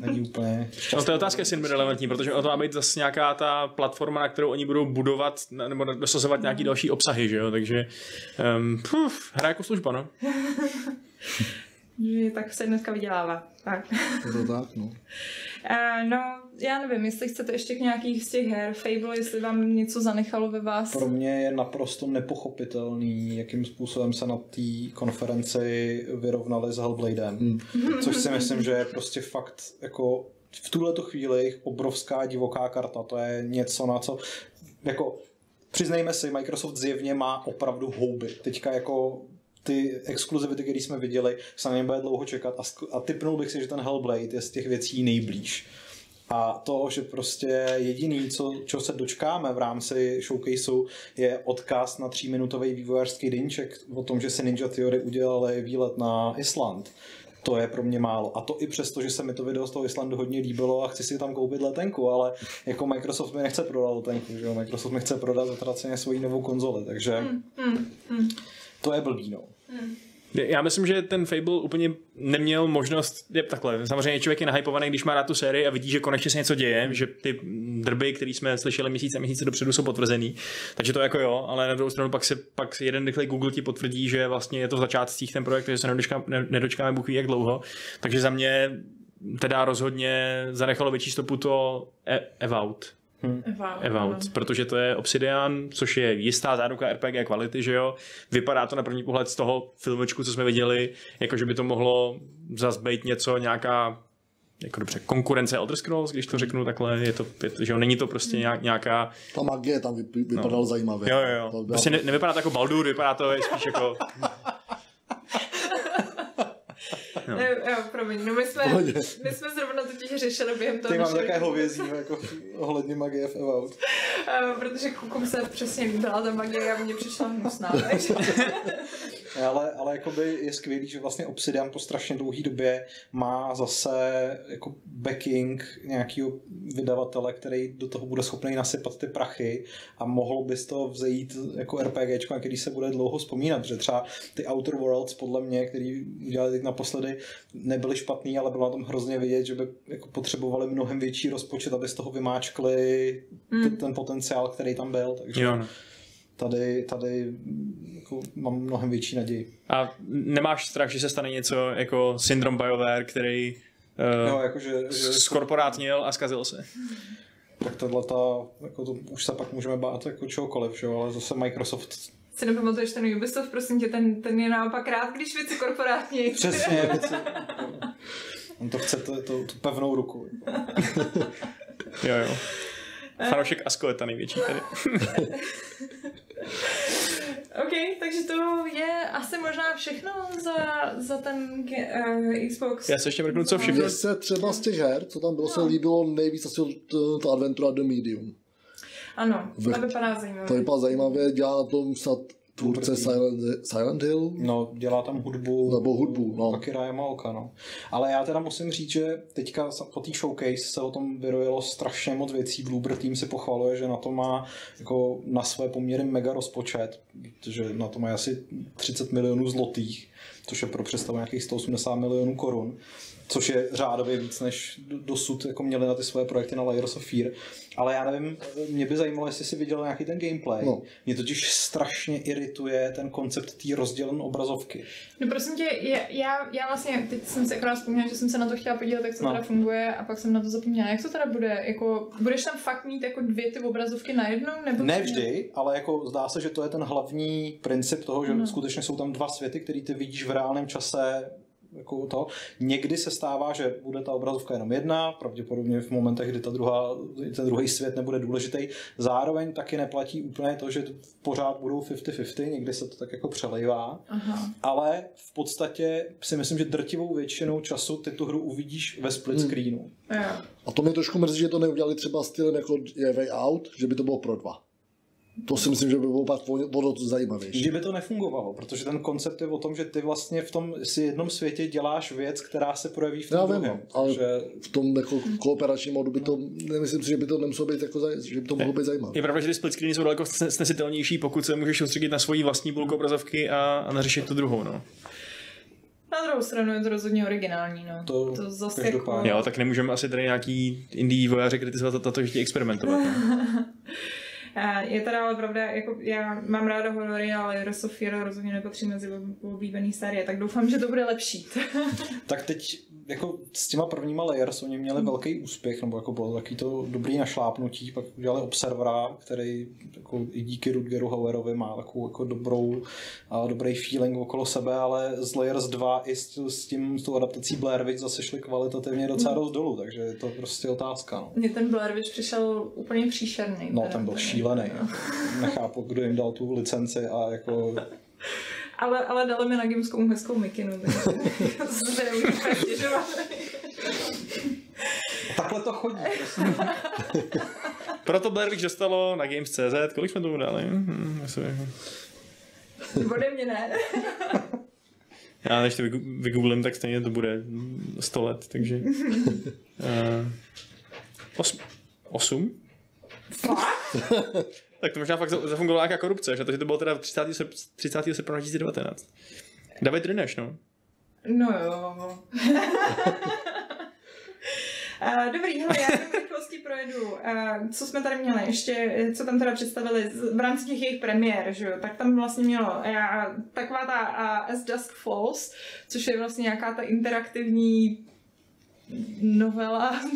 [SPEAKER 2] není úplně
[SPEAKER 3] No to je otázka, jestli nebude relevantní, protože to má být zase nějaká ta platforma, na kterou oni budou budovat nebo dosazovat nějaký další obsahy, že jo, takže um, puf, hra jako služba, no.
[SPEAKER 1] Tak se dneska vydělává. Tak.
[SPEAKER 4] Je to tak, no.
[SPEAKER 1] Uh, no, já nevím, jestli chcete ještě k nějakých z těch her, Fable, jestli vám něco zanechalo ve vás.
[SPEAKER 2] Pro mě je naprosto nepochopitelný, jakým způsobem se na té konferenci vyrovnali s Hellbladem.
[SPEAKER 4] Hmm.
[SPEAKER 2] Což si myslím, že je prostě fakt jako v tuhle chvíli obrovská divoká karta. To je něco, na co jako přiznejme si, Microsoft zjevně má opravdu houby. Teďka jako ty exkluzivity, které jsme viděli, se na bude dlouho čekat a, a typnul bych si, že ten Hellblade je z těch věcí nejblíž. A to, že prostě jediný, co, čo se dočkáme v rámci showcaseu, je odkaz na tříminutový vývojářský deníček o tom, že si Ninja Theory udělali výlet na Island. To je pro mě málo. A to i přesto, že se mi to video z toho Islandu hodně líbilo a chci si tam koupit letenku, ale jako Microsoft mi nechce prodat letenku, že jo? Microsoft mi chce prodat zatraceně svoji novou konzoli, takže
[SPEAKER 1] Mm, mm.
[SPEAKER 2] to je blbý, no.
[SPEAKER 3] Já myslím, že ten Fable úplně neměl možnost, je takhle, samozřejmě člověk je nahypovaný, když má rád tu sérii a vidí, že konečně se něco děje, že ty drby, které jsme slyšeli měsíce a měsíce dopředu, jsou potvrzený. Takže to jako jo, ale na druhou stranu pak se pak jeden rychlej Google ti potvrdí, že vlastně je to v začátcích ten projekt, že se nedočkáme, ne, nedočkáme Bůh ví jak dlouho. Takže za mě teda rozhodně zanechalo větší stopu to e- Evout.
[SPEAKER 1] Wow,
[SPEAKER 3] Evout, protože to je Obsidian, což je jistá záruka RPG kvality, že jo. Vypadá to na první pohled z toho filmečku, co jsme viděli, jako že by to mohlo zas být něco, nějaká jako dobře, konkurence Elder Scrolls, když to řeknu takhle, je to, je to že jo, není to prostě nějak, nějaká,
[SPEAKER 4] Ta magie tam vyp- vypadala no. zajímavě.
[SPEAKER 3] jo, jo,
[SPEAKER 4] To
[SPEAKER 3] jo. Prostě ne, nevypadá to jako Baldur, vypadá to spíš jako,
[SPEAKER 1] No. Jo, jo, promiň, no my jsme,
[SPEAKER 4] Pohodě.
[SPEAKER 1] my jsme zrovna totiž řešili během toho
[SPEAKER 2] Ty mám také hovězí, jako ohledně magie v Evout.
[SPEAKER 1] Eh, protože kukum se přesně líbila ta magie a mně přišla hnusná.
[SPEAKER 2] Ale, ale jakoby je skvělý, že vlastně Obsidian po strašně dlouhé době má zase jako backing nějakého vydavatele, který do toho bude schopný nasypat ty prachy a mohlo by z toho vzejít jako RPGčko, na který se bude dlouho vzpomínat, že třeba ty Outer Worlds podle mě, který udělali teď naposledy, nebyly špatný, ale bylo na tom hrozně vidět, že by jako potřebovali mnohem větší rozpočet, aby z toho vymáčkli mm. ten potenciál, který tam byl. Takže
[SPEAKER 3] Jo, no.
[SPEAKER 2] Tady, tady jako mám mnohem větší naději.
[SPEAKER 3] A nemáš strach, že se stane něco jako syndrom BioWare, který uh,
[SPEAKER 2] jakože, že
[SPEAKER 3] skorporátnil a zkazil se.
[SPEAKER 2] tak tahle ta, jako to, už se pak můžeme bát jako čehokoliv, že ale zase Microsoft
[SPEAKER 1] Si nepamatuješ ten Ubisoft, prosím tě, ten, ten je naopak rád, když věci korporátní.
[SPEAKER 2] přesně věci, on to chce to, to, tu pevnou ruku.
[SPEAKER 3] Jo, jo. Fanoušek Askoleta největší tady.
[SPEAKER 1] OK, takže to je asi možná všechno za, za ten uh, Xbox.
[SPEAKER 3] Já se ještě mrknu, co všechno...
[SPEAKER 4] Mně se třeba z těch her, co tam bylo, se líbilo nejvíc asi to- ta adventura The Medium.
[SPEAKER 1] Ano, to vypadá zajímavě.
[SPEAKER 4] To vypadá zajímavě, dělá na tom snad tvůrce Silent, Silent Hill,
[SPEAKER 2] No, dělá tam hudbu.
[SPEAKER 4] nebo hudbu, no.
[SPEAKER 2] Akira Yamaoka, no. Ale já teda musím říct, že teďka po té showcase se o tom vyrojilo strašně moc věcí. Bloober Team si pochvaluje, že na to má jako na své poměry mega rozpočet, protože na to má asi 30 milionů zlotých, což je pro představu nějakých 180 milionů korun což je řádově víc, než do- dosud jako měli na ty své projekty na Layers of Fear. Ale já nevím, mě by zajímalo, jestli si viděl nějaký ten gameplay.
[SPEAKER 4] No.
[SPEAKER 2] Mě totiž strašně irituje ten koncept té rozdělené obrazovky.
[SPEAKER 1] No prosím tě, já, já vlastně, teď jsem si akorát vzpomněla, že jsem se na to chtěla podívat, jak to
[SPEAKER 2] No.
[SPEAKER 1] teda funguje a pak jsem na to zapomněla. Jak to teda bude? Jako, budeš tam fakt mít jako dvě ty obrazovky najednou? Nebo
[SPEAKER 2] Ne vždy, ale jako zdá se, že to je ten hlavní princip toho, že
[SPEAKER 1] Ano.
[SPEAKER 2] skutečně jsou tam dva světy, který ty vidíš v reálném čase jako to. Někdy se stává, že bude ta obrazovka jenom jedna, pravděpodobně v momentech, kdy ta druhá, ten druhý svět nebude důležitý. Zároveň taky neplatí úplně to, že pořád budou 50-50, někdy se to tak jako přelejvá.
[SPEAKER 1] Aha.
[SPEAKER 2] Ale v podstatě si myslím, že drtivou většinou času ty tu hru uvidíš ve split screenu.
[SPEAKER 1] Jo.
[SPEAKER 4] A to mě trošku mrzí, že to neudělali třeba stylem jako je Way Out, že by to bylo pro dva. To si myslím, že by bylo pak o o dost zajímavější.
[SPEAKER 2] Že by to nefungovalo, protože ten koncept je o tom, že ty vlastně v tom si jednom světě děláš věc, která se projeví v tom
[SPEAKER 4] Já vím,
[SPEAKER 2] druhém.
[SPEAKER 4] ale
[SPEAKER 2] Takže
[SPEAKER 4] v tom jako kooperačním modu by to, nemyslím si, že by to nemuselo být jako, zaj- že by to mohlo být zajímavé.
[SPEAKER 3] Je pravda, že ty split screeny jsou daleko snes- snesitelnější, pokud se můžeš soustředit na svoji vlastní bulku obrazovky a, a nařešit tu druhou, no.
[SPEAKER 1] Na druhou stranu je to rozhodně originální, no.
[SPEAKER 2] To
[SPEAKER 1] to zase jako...
[SPEAKER 3] Jo, tak nemůžeme asi tady nějaký indie vývojáře kritizovat za to, že chtějí experimentovat. No.
[SPEAKER 1] Je teda ale pravda, jako já mám ráda horory, ale Fear rozhodně nepatří mezi oblíbený série, tak doufám, že to bude lepší.
[SPEAKER 2] Tak teď jako s těma prvníma layers oni měli velký úspěch, nebo jako bylo taky to dobrý našlápnutí, pak udělali Observera, který jako i díky Rutgeru Hauerovi má takovou jako dobrou, a dobrý feeling okolo sebe, ale z Layers 2 i s, s tím, s tou adaptací Blair Witch zase šli kvalitativně docela dost dolů, takže je to prostě otázka. No.
[SPEAKER 1] Mně ten Blair Witch přišel úplně příšerný.
[SPEAKER 2] No, ten byl šílený. Nechápu, kdo jim dal tu licenci a jako
[SPEAKER 1] Ale, ale dali mi na Gamescomu hezkou mikinu, takže se
[SPEAKER 2] takhle to chodí.
[SPEAKER 3] Proto Blair Witch dostalo na Games.cz, kolik jsme tomu dali? Hm, asi-
[SPEAKER 1] Ode mě ne.
[SPEAKER 3] Já než to vygooglím, tak stejně to bude 100 let, takže... Uh, os, osm? Tak to možná fakt za- zafungovala nějaká korupce, že to, že to bylo teda 30. Srp, 30. srpna 2019. David Rineš, no.
[SPEAKER 1] No jo. Uh, dobrý, hele, já v rychlosti projedu. Uh, co jsme tady měli? Ještě, eh, co tam teda představili v rámci těch jejich premiér, že jo? Tak tam vlastně mělo uh, taková ta As Dusk Falls, což je vlastně nějaká ta interaktivní novela.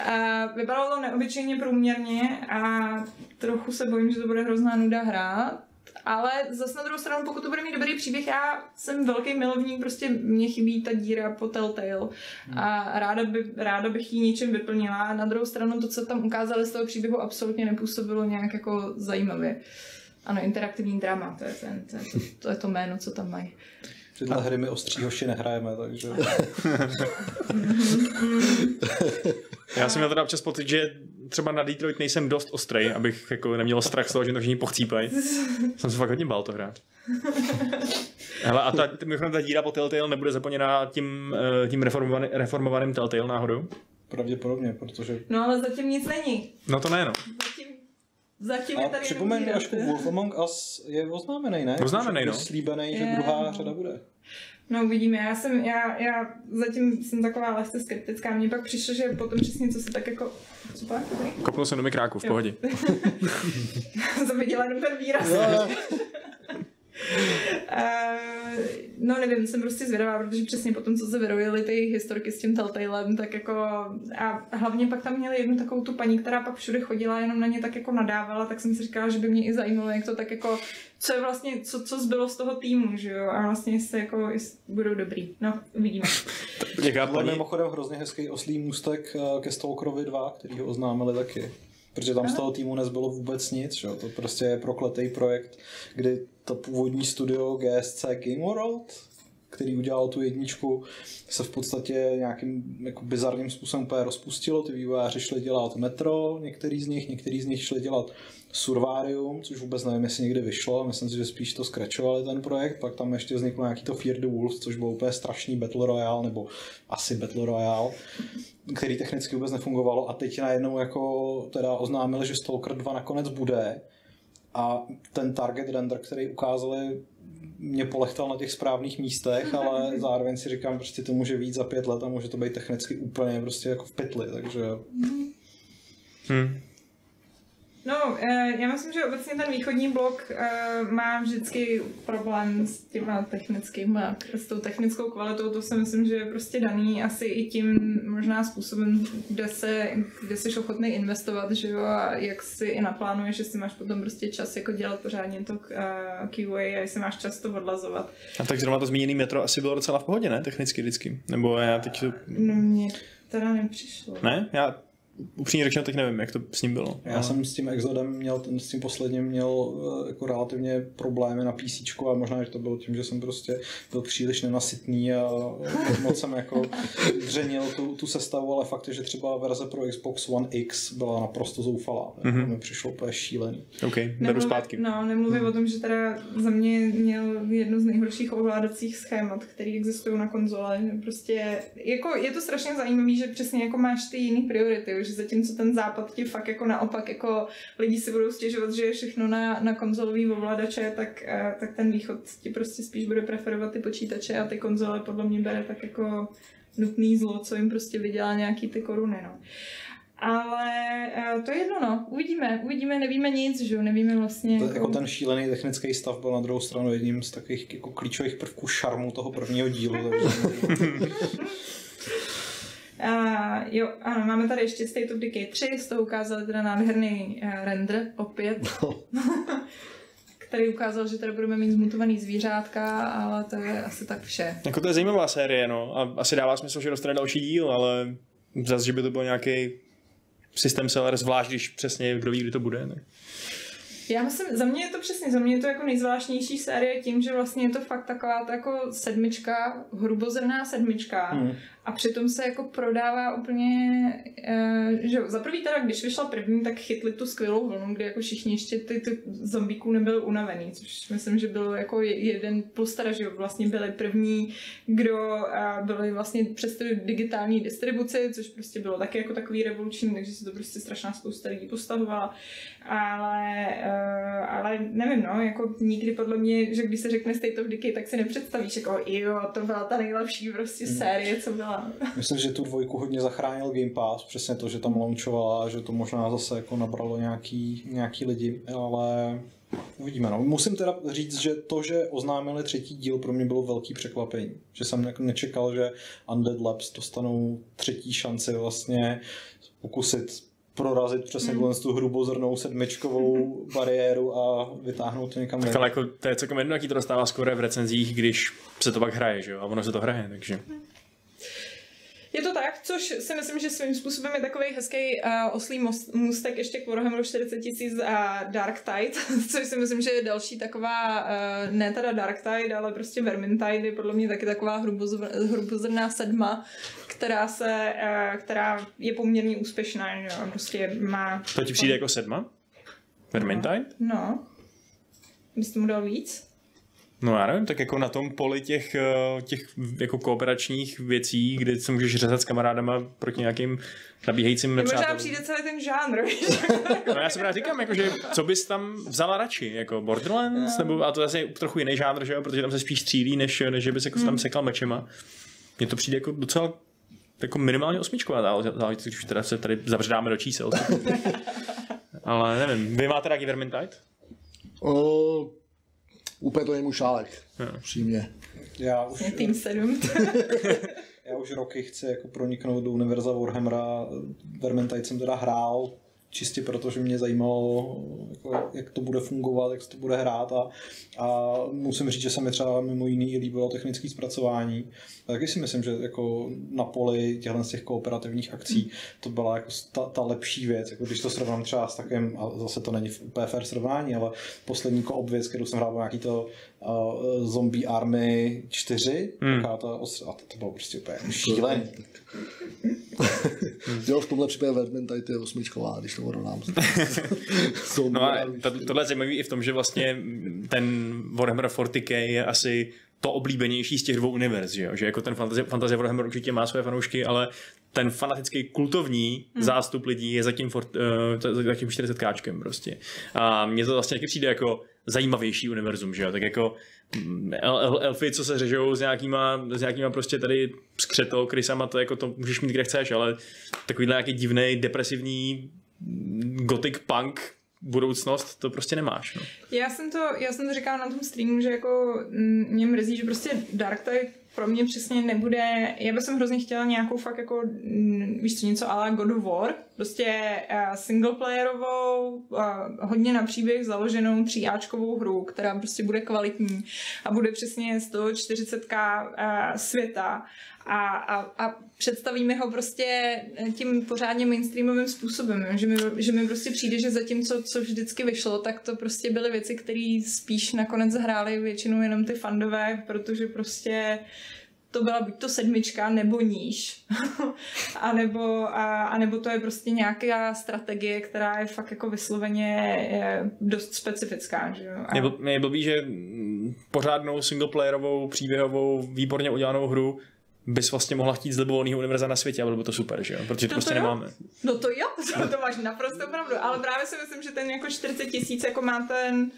[SPEAKER 1] uh, vypadalo to neobyčejně průměrně a trochu se bojím, že to bude hrozná nuda hrát. Ale zase na druhou stranu, pokud to bude mít dobrý příběh, já jsem velký milovník, prostě mě chybí ta díra po Telltale a ráda, by, ráda bych ji něčím vyplnila. A na druhou stranu to, co tam ukázali z toho příběhu, absolutně nepůsobilo nějak jako zajímavě. Ano, interaktivní drama, to je, ten, to, je to, to je to jméno, co tam mají.
[SPEAKER 2] Tyhle hry my ostří hoši nehrajeme, takže...
[SPEAKER 3] Já jsem měl teda občas pocit, že třeba na Detroit nejsem dost ostrý, abych jako neměl strach z toho, že to všichni pochcípají. Jsem se fakt hodně bál to hrát. Hele, a ta, mimochodem ta díra po Telltale nebude zaplněná tím, eh, tím reformovaný, reformovaným Telltale náhodou?
[SPEAKER 2] Pravděpodobně, protože...
[SPEAKER 1] No ale zatím nic není.
[SPEAKER 3] No to ne, no.
[SPEAKER 1] Zatím, je
[SPEAKER 2] A
[SPEAKER 1] tady
[SPEAKER 2] připomeň
[SPEAKER 1] díra.
[SPEAKER 2] Wolf Among Us je oznámený, ne?
[SPEAKER 3] Oznámený, no.
[SPEAKER 2] Je slíbený, že druhá řada bude.
[SPEAKER 1] No uvidíme, já jsem, já, já zatím jsem taková lehce skeptická, mně pak přišlo, že potom přesně co se tak jako, co pak, dobrý?
[SPEAKER 3] Kopnul jsem do mikráku, v pohodě.
[SPEAKER 1] jsem viděla jenom ten výraz. Uh, no nevím, jsem prostě zvědavá, protože přesně potom, co se vyrojily ty historky s tím Telltalem, tak jako a hlavně pak tam měli jednu takovou tu paní, která pak všude chodila, jenom na ně tak jako nadávala, tak jsem si říkala, že by mě i zajímalo, jak to tak jako, co je vlastně, co, co zbylo z toho týmu, že jo, a vlastně jestli jako, budou dobrý. No, uvidíme.
[SPEAKER 2] Je
[SPEAKER 3] paní,
[SPEAKER 2] mimochodem hrozně hezký oslý můstek eh, ke Stalkerovi 2, který ho oznámili taky. Protože tam z toho týmu nezbylo vůbec nic, že? to prostě je prokletý projekt, kdy to původní studio GSC Game World, který udělal tu jedničku, se v podstatě nějakým jako bizarním způsobem úplně rozpustilo. Ty vývojáři šli dělat Metro, některý z nich, některý z nich šli dělat Survarium, což vůbec nevím, jestli někdy vyšlo, myslím si, že spíš to skračovali ten projekt, pak tam ještě vzniklo nějaký to Fear the Wolves, což byl úplně strašný Battle Royale, nebo asi Battle Royale, který technicky vůbec nefungovalo a teď najednou jako teda oznámili, že Stalker 2 nakonec bude a ten target render, který ukázali, mě polechtal na těch správných místech, ale zároveň si říkám, prostě to může víc za pět let a může to být technicky úplně prostě jako v pytli, takže
[SPEAKER 3] hm.
[SPEAKER 1] No, eh, já myslím, že obecně ten východní blok eh, má vždycky problém s těma technickýma, s tou technickou kvalitou, to si myslím, že je prostě daný asi i tím možná způsobem, kde se, kde jsi ochotný investovat, že jo, a jak si i naplánuješ, že si máš potom prostě čas jako dělat pořádně to QA a jestli máš čas to odlazovat.
[SPEAKER 3] A tak zrovna to zmíněný metro asi bylo docela v pohodě, ne? Technicky vždycky. Nebo já teď to...
[SPEAKER 1] No mně teda nepřišlo.
[SPEAKER 3] Ne? Já upřímně řečeno teď nevím, jak to s ním bylo.
[SPEAKER 2] Já jsem s tím Exodem měl, ten, s tím posledním měl eh, jako relativně problémy na PC a možná, že to bylo tím, že jsem prostě byl příliš nenasytný a moc jsem jako dřenil tu, tu sestavu, ale fakt je, že třeba verze pro Xbox One X byla naprosto zoufalá. Mm-hmm. To mi přišlo úplně šílený.
[SPEAKER 3] OK, beru zpátky.
[SPEAKER 1] No, nemluvím hmm. o tom, že teda za mě měl jedno z nejhorších ovládacích schémat, které existují na konzole. Prostě, jako je to strašně zajímavé, že přesně jako máš ty jiné priority, že zatímco ten západ ti fakt jako naopak jako lidi si budou stěžovat, že je všechno na, na konzolový ovladače, tak, eh, tak ten východ ti prostě spíš bude preferovat ty počítače a ty konzole podle mě bere tak jako nutný zlo, co jim prostě vydělá nějaký ty koruny, no. Ale eh, to je jedno, no. Uvidíme, uvidíme, nevíme nic, že jo, nevíme vlastně.
[SPEAKER 2] To, jako ten šílený technický stav byl na druhou stranu jedním z takových jako klíčových prvků šarmu toho prvního dílu. Takže...
[SPEAKER 1] Uh, jo, ano, máme tady ještě State of Decay 3, z toho ukázali teda nádherný uh, render opět,
[SPEAKER 4] No.
[SPEAKER 1] který ukázal, že tady budeme mít zmutovaný zvířátka, ale to je asi tak vše.
[SPEAKER 3] Jako to je zajímavá série, no. A asi dává smysl, že dostane další díl, ale zase, že by to byl nějaký systém seller, zvlášť když přesně kdo ví, kdy to bude. Tak.
[SPEAKER 1] Já myslím, za mě je to přesně, za mě je to jako nejzvláštnější série tím, že vlastně je to fakt taková to jako sedmička, hrubozrná sedmička
[SPEAKER 2] Hmm.
[SPEAKER 1] A přitom se jako prodává úplně, uh, že za prvý teda, když vyšla první, tak chytli tu skvělou vlnu, kdy jako všichni ještě ty, ty zombíků nebyli unavený, což myslím, že byl jako je- jeden plus teda, že vlastně byli první, kdo byli vlastně přes tu digitální distribuci, což prostě bylo taky jako takový revoluční, takže se to prostě strašná spousta lidí postahovala, ale, uh, ale nevím, no, jako nikdy podle mě, že když se řekne State of Decay, tak si nepředstavíš, jako jo, to byla ta nejlepší prostě série, co byla.
[SPEAKER 2] Myslím, že tu dvojku hodně zachránil Game Pass, přesně to, že tam launchovala, že to možná zase jako nabralo nějaký, nějaký lidi, ale uvidíme. No. Musím teda říct, že to, že oznámili třetí díl, pro mě bylo velký překvapení. Že jsem nečekal, že Undead Labs dostanou třetí šanci vlastně pokusit prorazit přesně mm. tu hrubozrnou sedmičkovou bariéru a vytáhnout to někam
[SPEAKER 3] Tak ale jako, to je celkem jedno, jaký to dostává skoro v recenzích, když se to pak hraje, že jo? A ono se to hraje, takže...
[SPEAKER 1] Je to tak, což si myslím, že svým způsobem je takový hezký uh, oslý most, můstek ještě k Warhammeru 40 tisíc a Dark Tide, což si myslím, že je další taková, uh, ne teda Dark Tide, ale prostě Vermintide je podle mě taky taková hrubozr- hrubozrná sedma, která se, uh, která je poměrně úspěšná, jo, prostě má...
[SPEAKER 3] To ti přijde jako sedma? Vermintide?
[SPEAKER 1] No. Bys tomu dal víc?
[SPEAKER 3] No já nevím, tak jako na tom poli těch, eh, těch jako kooperačních věcí, kdy se můžeš řezat s kamarádama proti nějakým nabíhajícím
[SPEAKER 1] Možná
[SPEAKER 3] nepřátelům.
[SPEAKER 1] přijde celý ten žánr?
[SPEAKER 3] No já si právě říkám, jako, že co bys tam vzala radši, jako Borderlands, nebo a to zase je trochu jiný žánr, že jo, protože tam se spíš střílí, než, než že bys jako
[SPEAKER 1] Hmm.
[SPEAKER 3] tam sekal mečema. Mně to přijde jako docela jako minimálně osmičková záležitost, záležitost, když už teda se tady zavředáme do čísel. Ale nevím, vy máte rádi Vermintide?
[SPEAKER 4] Uh, úplně to není můj šálek,
[SPEAKER 3] Jo.
[SPEAKER 4] přímě.
[SPEAKER 2] Já už,
[SPEAKER 1] Tým 7.
[SPEAKER 2] já už roky chci jako proniknout do univerza Warhammera. Vermintide jsem teda hrál čistě proto, že mě zajímalo, jako, jak to bude fungovat, jak se to bude hrát a, a musím říct, že se mi třeba mimo jiný líbilo technické zpracování. A taky si myslím, že jako na poli těchto z těch kooperativních akcí to byla jako ta, ta lepší věc, jako když to srovnám třeba s takovým, a zase to není úplně fair srovnání, ale poslední koop věc, kterou jsem hrál, nějaký to uh, Zombie Army 4,
[SPEAKER 3] Hmm.
[SPEAKER 2] taková ta ostra, a to, to bylo prostě úplně šílený.
[SPEAKER 4] Jo, v tomhle případě Vermintide je osmičková, když to porovnám. Jsou
[SPEAKER 3] No a to, tohle je zajímavé i v tom, že vlastně ten Warhammer 40k je asi to oblíbenější z těch dvou univerz, že, jo? že jako ten fantasy, fantasy Warhammer určitě má své fanoušky, ale ten fanatický kultovní hmm. zástup lidí je zatím, for, uh, zatím 40 káčkem prostě. A mně to vlastně taky přijde jako zajímavější univerzum, že jo? tak jako mm, el, el, elfy, co se řežou s nějakýma, s nějakýma prostě tady skřeto, krysama, to jako to můžeš mít kde chceš, ale takovýhle nějaký divný, depresivní mm, gothic punk budoucnost, to prostě nemáš. No.
[SPEAKER 1] Já jsem to, já jsem to říkala na tom streamu, že jako mm, mě mrzí, že prostě Dark Tide pro mě přesně nebude, já bych hrozně chtěla nějakou fakt jako, víš co, něco ala God of War, prostě uh, singleplayerovou, uh, hodně na příběh založenou tříáčkovou hru, která prostě bude kvalitní a bude přesně z toho 40k uh, světa. A, a, a představíme ho prostě tím pořádně mainstreamovým způsobem, že mi, že mi prostě přijde, že zatímco co vždycky vyšlo, tak to prostě byly věci, které spíš nakonec hrály většinou jenom ty fandové, protože prostě to byla buď to sedmička nebo níž. a, nebo, a, a nebo to je prostě nějaká strategie, která je fakt jako vysloveně je dost specifická. Že jo? A,
[SPEAKER 3] Mě, bl- je blbý, že mm, pořádnou singleplayerovou, příběhovou, výborně udělanou hru bys vlastně mohla chtít z libovolného univerza na světě a bylo by to super, že jo? Protože to,
[SPEAKER 1] To
[SPEAKER 3] prostě
[SPEAKER 1] to jo.
[SPEAKER 3] nemáme.
[SPEAKER 1] No to jo, to, to máš naprosto pravdu, ale právě si myslím, že ten jako 40 tisíc jako má ten,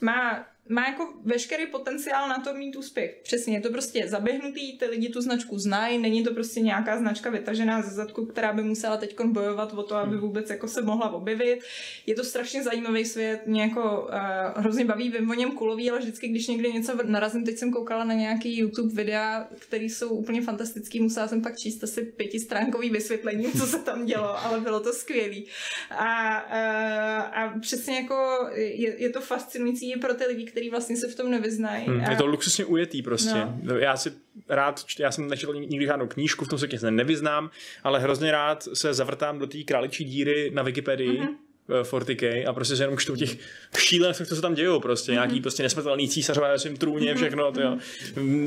[SPEAKER 1] má, má jako veškerý potenciál na to mít úspěch. Přesně, je to prostě zaběhnutý, ty lidi tu značku znají, není to prostě nějaká značka vytažená ze zadku, která by musela teď bojovat o to, aby vůbec jako se mohla objevit. Je to strašně zajímavý svět, mě jako uh, hrozně baví, vím o něm kulový, ale vždycky, když někde něco narazím, teď jsem koukala na nějaký YouTube videa, které jsou úplně fantastický, musela jsem pak číst asi pětistránkový vysvětlení, co se tam dělo, ale bylo to skvělý. A, a, a přesně jako je, je to fascinující pro ty lidi, kteří vlastně se v tom nevyznají.
[SPEAKER 3] Hmm,
[SPEAKER 1] A-
[SPEAKER 3] je to luxusně ujetý prostě.
[SPEAKER 1] No.
[SPEAKER 3] Já si rád, já jsem nečetl nikdy žádnou knížku, v tom se nevyznám, ale hrozně rád se zavrtám do té králičí díry na Wikipedii.
[SPEAKER 1] Mhm.
[SPEAKER 3] Mm-hmm. 40K a prostě se jenom čtu těch šílenství, co se tam dějou prostě, mm-hmm. nějaký prostě nesmrtelný císařové ve svém trůně, všechno, to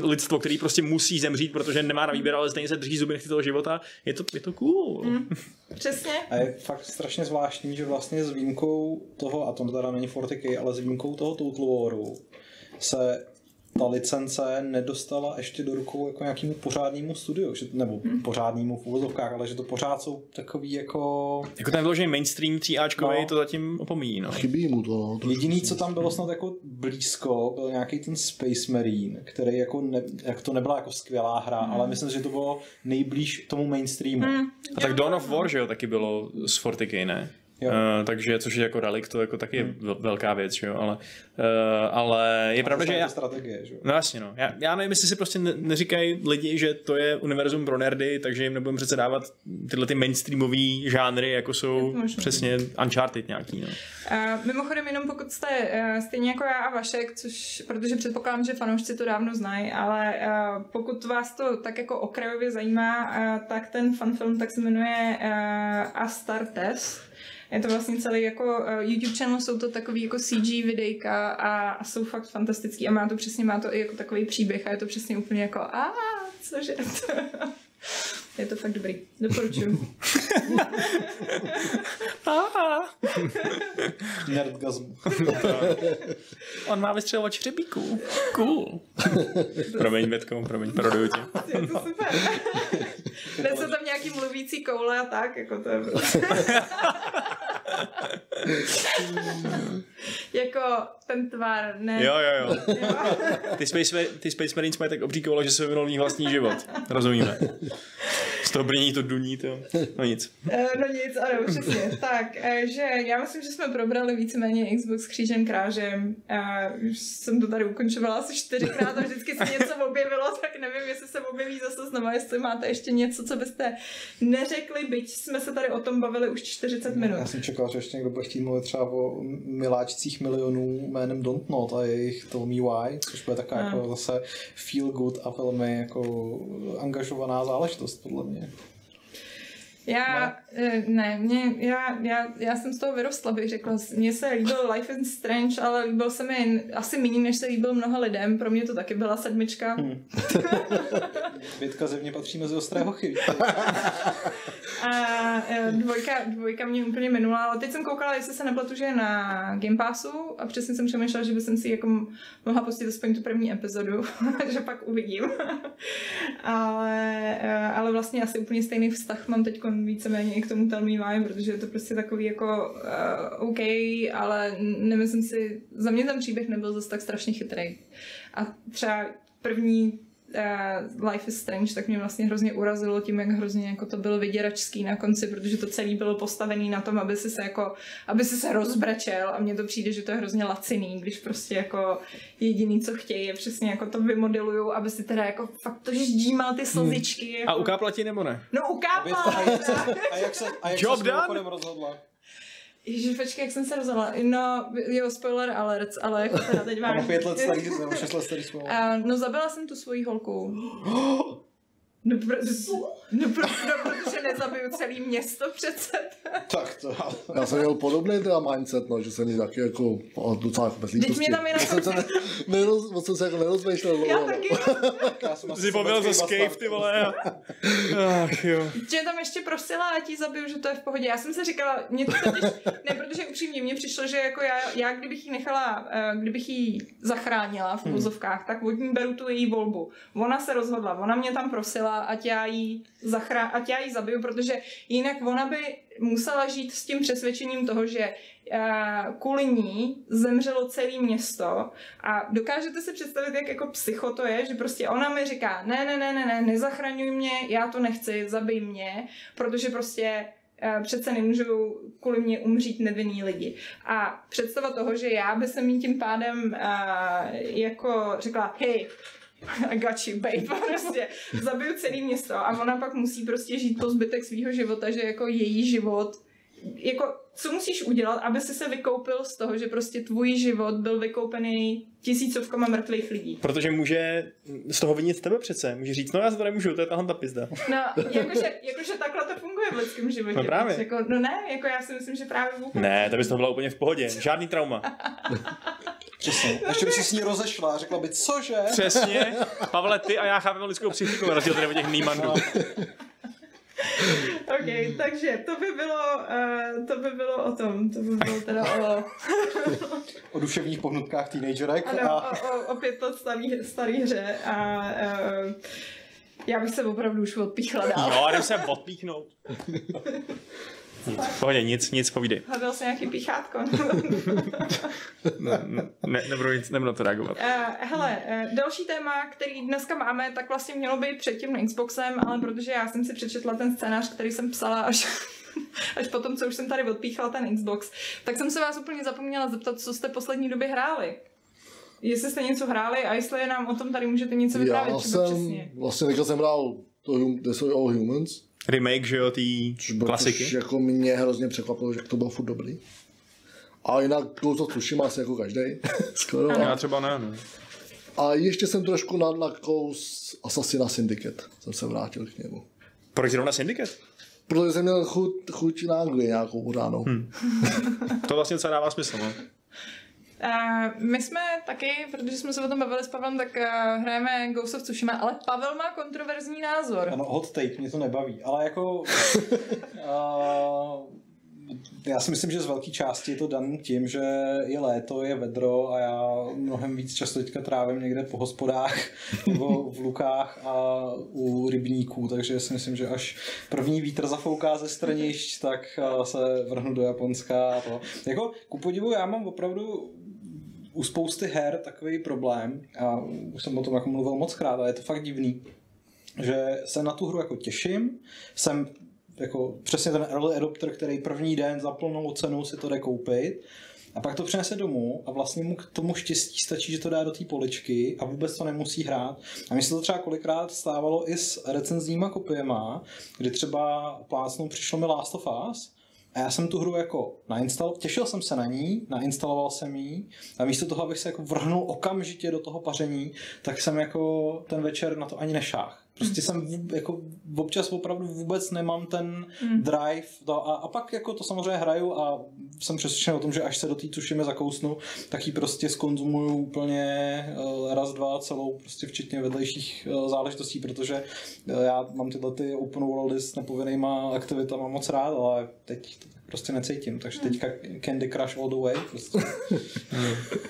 [SPEAKER 3] lidstvo, který prostě musí zemřít, protože nemá na výběr, ale stejně se drží zuby nechty toho života, je to, je to cool. Mm.
[SPEAKER 1] Přesně.
[SPEAKER 2] A je fakt strašně zvláštní, že vlastně s výjimkou toho, a to teda není 40K, ale s výjimkou toho Total Waru se ta licence nedostala ještě do rukou jako nějakému pořádnému studiu, že, nebo hmm. pořádnému v uvozovkách, ale že to pořád jsou takový jako...
[SPEAKER 3] Jako ten vyložený mainstream 3Ačkový
[SPEAKER 2] No.
[SPEAKER 3] to zatím opomíjí, no.
[SPEAKER 4] Chybí mu to, no. trošku
[SPEAKER 2] Jediný, co tam bylo snad jako blízko, byl nějaký ten Space Marine, který jako, ne, jak to nebyla jako skvělá hra, hmm. ale myslím, že to bylo nejblíž tomu mainstreamu. Hmm.
[SPEAKER 3] A tak Dawn of War, že jo, taky bylo z 40K, ne?
[SPEAKER 2] Jo.
[SPEAKER 3] Uh, takže, což je jako relikt, to jako taky hmm. velká věc, že jo, ale, uh, ale je pravda, že já...
[SPEAKER 2] strategie, že jo.
[SPEAKER 3] No jasně, no. Já, já nevím, jestli si prostě ne, neříkají lidi, že to je univerzum pro nerdy, takže jim nebudeme přece dávat tyhle ty mainstreamové žánry, jako jsou přesně Uncharted nějaký, no.
[SPEAKER 1] Uh, mimochodem, jenom pokud jste uh, stejně jako já a Vašek, což, protože předpokládám, že fanoušci to dávno znají, ale uh, pokud vás to tak jako okrajově zajímá, uh, tak ten fanfilm tak se jmenuje uh, Astartes. Je to vlastně celý jako uh, YouTube channel, jsou to takový jako CG videjka a, a jsou fakt fantastický a má to přesně, má to i jako takový příběh a je to přesně úplně jako a cože to je to fakt dobrý. Doporučuju.
[SPEAKER 2] Nerdgasm.
[SPEAKER 3] On má vystřelovat hřebíků. Cool. promiň, Větko, promiň, paroduju tě.
[SPEAKER 1] Je to super. Dnes jsou tam nějaký mluvící koule a tak, jako to je jako ten tvar, ne?
[SPEAKER 3] Jo, jo, jo. Ty Space, ty Space Marines mají tak obří koule, že se vyvinul vlastní život. Rozumíme. Z toho brnění to duní, to. No nic.
[SPEAKER 1] no nic, ano, přesně. tak, e, že já myslím, že jsme probrali víceméně Xbox křížem krážem. Už jsem to tady ukončovala asi čtyřikrát a vždycky se něco objevilo, tak nevím, jestli se objeví zase znova, jestli máte ještě něco, co byste neřekli, byť jsme se tady o tom bavili už 40 minut.
[SPEAKER 2] Já jsem čekal, že ještě někdo bude chtít mluvit třeba o miláčcích milionů jménem Don't Not a jejich Tell Me Why, což bude taková jako zase feel good a velmi jako angažovaná záležitost podle mě.
[SPEAKER 1] Já, ne, ne mě, já, já, já jsem z toho vyrostla, bych řekla. Mně se líbil Life is Strange, ale líbil se mi asi méně, než se líbil mnoha lidem. Pro mě to taky byla sedmička. Hmm.
[SPEAKER 2] Větka zevně patří mezi ostré hochy.
[SPEAKER 1] a e, dvojka, dvojka mě úplně minula, ale teď jsem koukala, jestli se nepletu, že je na Game Passu a přesně jsem přemýšlela, že bych si jako mohla pustit aspoň tu první epizodu, že pak uvidím. ale, e, ale vlastně asi úplně stejný vztah mám teď víceméně i k tomu Tell Me Why, protože je to prostě takový jako uh, OK, ale nemyslím si, za mě ten příběh nebyl zase tak strašně chytrý. A třeba první uh, Life is Strange, tak mě vlastně hrozně urazilo tím, jak hrozně jako to bylo vyděračský na konci, protože to celé bylo postavené na tom, aby si se jako, aby si se rozbrečel a mně to přijde, že to je hrozně laciný, když prostě jako jediný, co chtějí, je přesně jako to vymodelují, aby si teda jako fakt to ždímal ty slzičky. Hmm. Jako...
[SPEAKER 3] A ukápla ti nebo ne?
[SPEAKER 1] No ukápla! A,
[SPEAKER 2] jak se, a jak se, a jak
[SPEAKER 3] Job
[SPEAKER 2] se
[SPEAKER 3] done?
[SPEAKER 2] rozhodla?
[SPEAKER 1] Ježiš, počkej, jak jsem se rozhodla. No, jo, spoiler alert, ale jako teda teď
[SPEAKER 2] vážně. Mám pět let starý, nebo šest let starý spoiler.
[SPEAKER 1] Uh, no, zabila jsem tu svoji holku. No, pro, no, pro, no, protože nezabiju celý město přece.
[SPEAKER 2] tak to
[SPEAKER 4] Já jsem měl podobný teda mindset, no, že jsem mi taky jako docela jako bezlítosti.
[SPEAKER 1] Teď mě tam jenom...
[SPEAKER 4] jsem se, ne, neroz, jsem se jako nerozmýšlel.
[SPEAKER 1] Já taky.
[SPEAKER 3] Já jsem Jsi pověl za skate, ty vole. Ach jo.
[SPEAKER 1] Tě tam ještě prosila a ti zabiju, že to je v pohodě. Já jsem si říkala, mě to totiž, ne, protože upřímně mně přišlo, že jako já, já kdybych ji nechala, eh, kdybych ji zachránila v hmm. vozovkách, tak od ní beru tu její volbu. Ona se rozhodla, ona mě tam prosila, ať já jí, zachrá, ať já jí zabiju, protože jinak ona by musela žít s tím přesvědčením toho, že uh, kvůli ní zemřelo celé město a dokážete si představit, jak jako psycho to je, že prostě ona mi říká, ne, ne, ne, ne, ne, nezachraňuj mě, já to nechci, zabij mě, protože prostě uh, přece nemůžou kvůli mě umřít nevinný lidi. A představa toho, že já by se mi tím pádem uh, jako řekla, hej, i got you, babe, prostě zabiju celé město a ona pak musí prostě žít po zbytek svého života, že jako její život jako, co musíš udělat, aby si se vykoupil z toho, že prostě tvůj život byl vykoupený tisícovkama mrtvých lidí.
[SPEAKER 3] Protože může z toho vinit tebe přece. Může říct, no já za to nemůžu, to je tahle ta pizda.
[SPEAKER 1] No, jakože, jakože takhle to funguje v lidském životě.
[SPEAKER 3] No právě.
[SPEAKER 1] Jako, no ne, jako já si myslím, že právě vůbec.
[SPEAKER 3] Ne, to bys to byla úplně v pohodě. Žádný trauma.
[SPEAKER 2] Přesně. Ještě by si s ní rozešla a řekla by, cože?
[SPEAKER 3] Přesně. Pavle, ty a já chápeme lidskou psychiku, na rozdíl tady těch nýmandů. No.
[SPEAKER 1] OK, takže to by bylo, uh, to by bylo o tom, to by bylo teda o...
[SPEAKER 2] o duševních pohnutkách teenagerek.
[SPEAKER 1] Ano, a... o, o, o pět let starý, starý hře a uh, já bych se opravdu už odpíchla dál.
[SPEAKER 3] No, jdem se odpíchnout. Nic, pohodě, nic, nic, povídej.
[SPEAKER 1] Hledal se nějaký pichátko.
[SPEAKER 3] ne, ne, nebudu, nic, nebudu to reagovat.
[SPEAKER 1] Uh, hele, uh, další téma, který dneska máme, tak vlastně mělo být před tím Xboxem, ale protože já jsem si přečetla ten scénář, který jsem psala až až potom, co už jsem tady odpíchala ten Xbox, tak jsem se vás úplně zapomněla zeptat, co jste poslední době hráli. Jestli jste něco hráli a jestli nám o tom tady můžete něco vyprávět
[SPEAKER 4] Já jsem,
[SPEAKER 1] přesně.
[SPEAKER 4] vlastně teďka jsem hrál to Destroy All Humans,
[SPEAKER 3] Remake, že jo,
[SPEAKER 4] což
[SPEAKER 3] té
[SPEAKER 4] bylo
[SPEAKER 3] klasiky.
[SPEAKER 4] Což jako mě hrozně překvapilo, že to bylo furt dobrý. A jinak Ghost of Tsushima asi jako každý. Skoro.
[SPEAKER 3] Já třeba ne, no.
[SPEAKER 4] a ještě jsem trošku nad lakou z Assassina Syndicate. Jsem se vrátil k němu.
[SPEAKER 3] Proč zrovna Syndicate?
[SPEAKER 4] Protože jsem měl chuť, chuť na Anglii nějakou pořádnou. Hmm.
[SPEAKER 3] To vlastně docela dává smysl, no.
[SPEAKER 1] Uh, my jsme taky, protože jsme se o tom bavili s Pavlem, tak uh, hrajeme Ghost of Tsushima, ale Pavel má kontroverzní názor.
[SPEAKER 2] Ano, hot take, mě to nebaví, ale jako... uh, já si myslím, že z velké části je to daný tím, že je léto, je vedro a já mnohem víc často teďka trávím někde po hospodách nebo v lukách a u rybníků, takže si myslím, že až první vítr zafouká ze stranišť, tak uh, se vrhnu do Japonska a to. Jako, ku podivu, já mám opravdu u spousty her takový problém a už jsem o tom jako mluvil moc krát, ale je to fakt divný, že se na tu hru jako těším, jsem jako přesně ten early adopter, který první den za plnou cenu si to jde koupit a pak to přinese domů a vlastně mu k tomu štěstí stačí, že to dá do té poličky a vůbec to nemusí hrát. A mně se to třeba kolikrát stávalo i s recenzníma kopiema, kdy třeba plácnou přišlo mi Last of Us a já jsem tu hru jako nainstaloval, těšil jsem se na ní, nainstaloval jsem ji a místo toho, abych se jako vrhnul okamžitě do toho paření, tak jsem jako ten večer na to ani nešáhl. Prostě jsem vů- jako občas opravdu vůbec nemám ten drive. To, a, a pak jako to samozřejmě hraju a jsem přesvědčen o tom, že až se do té tušimy zakousnu, tak ji prostě skonzumuju úplně eh, raz, dva celou, prostě včetně vedlejších eh, záležitostí, protože eh, já mám tyhle ty open worldy s nepovinnýma aktivitama moc rád, ale teď to prostě necítím, takže teďka Candy Crush all the way. Prostě.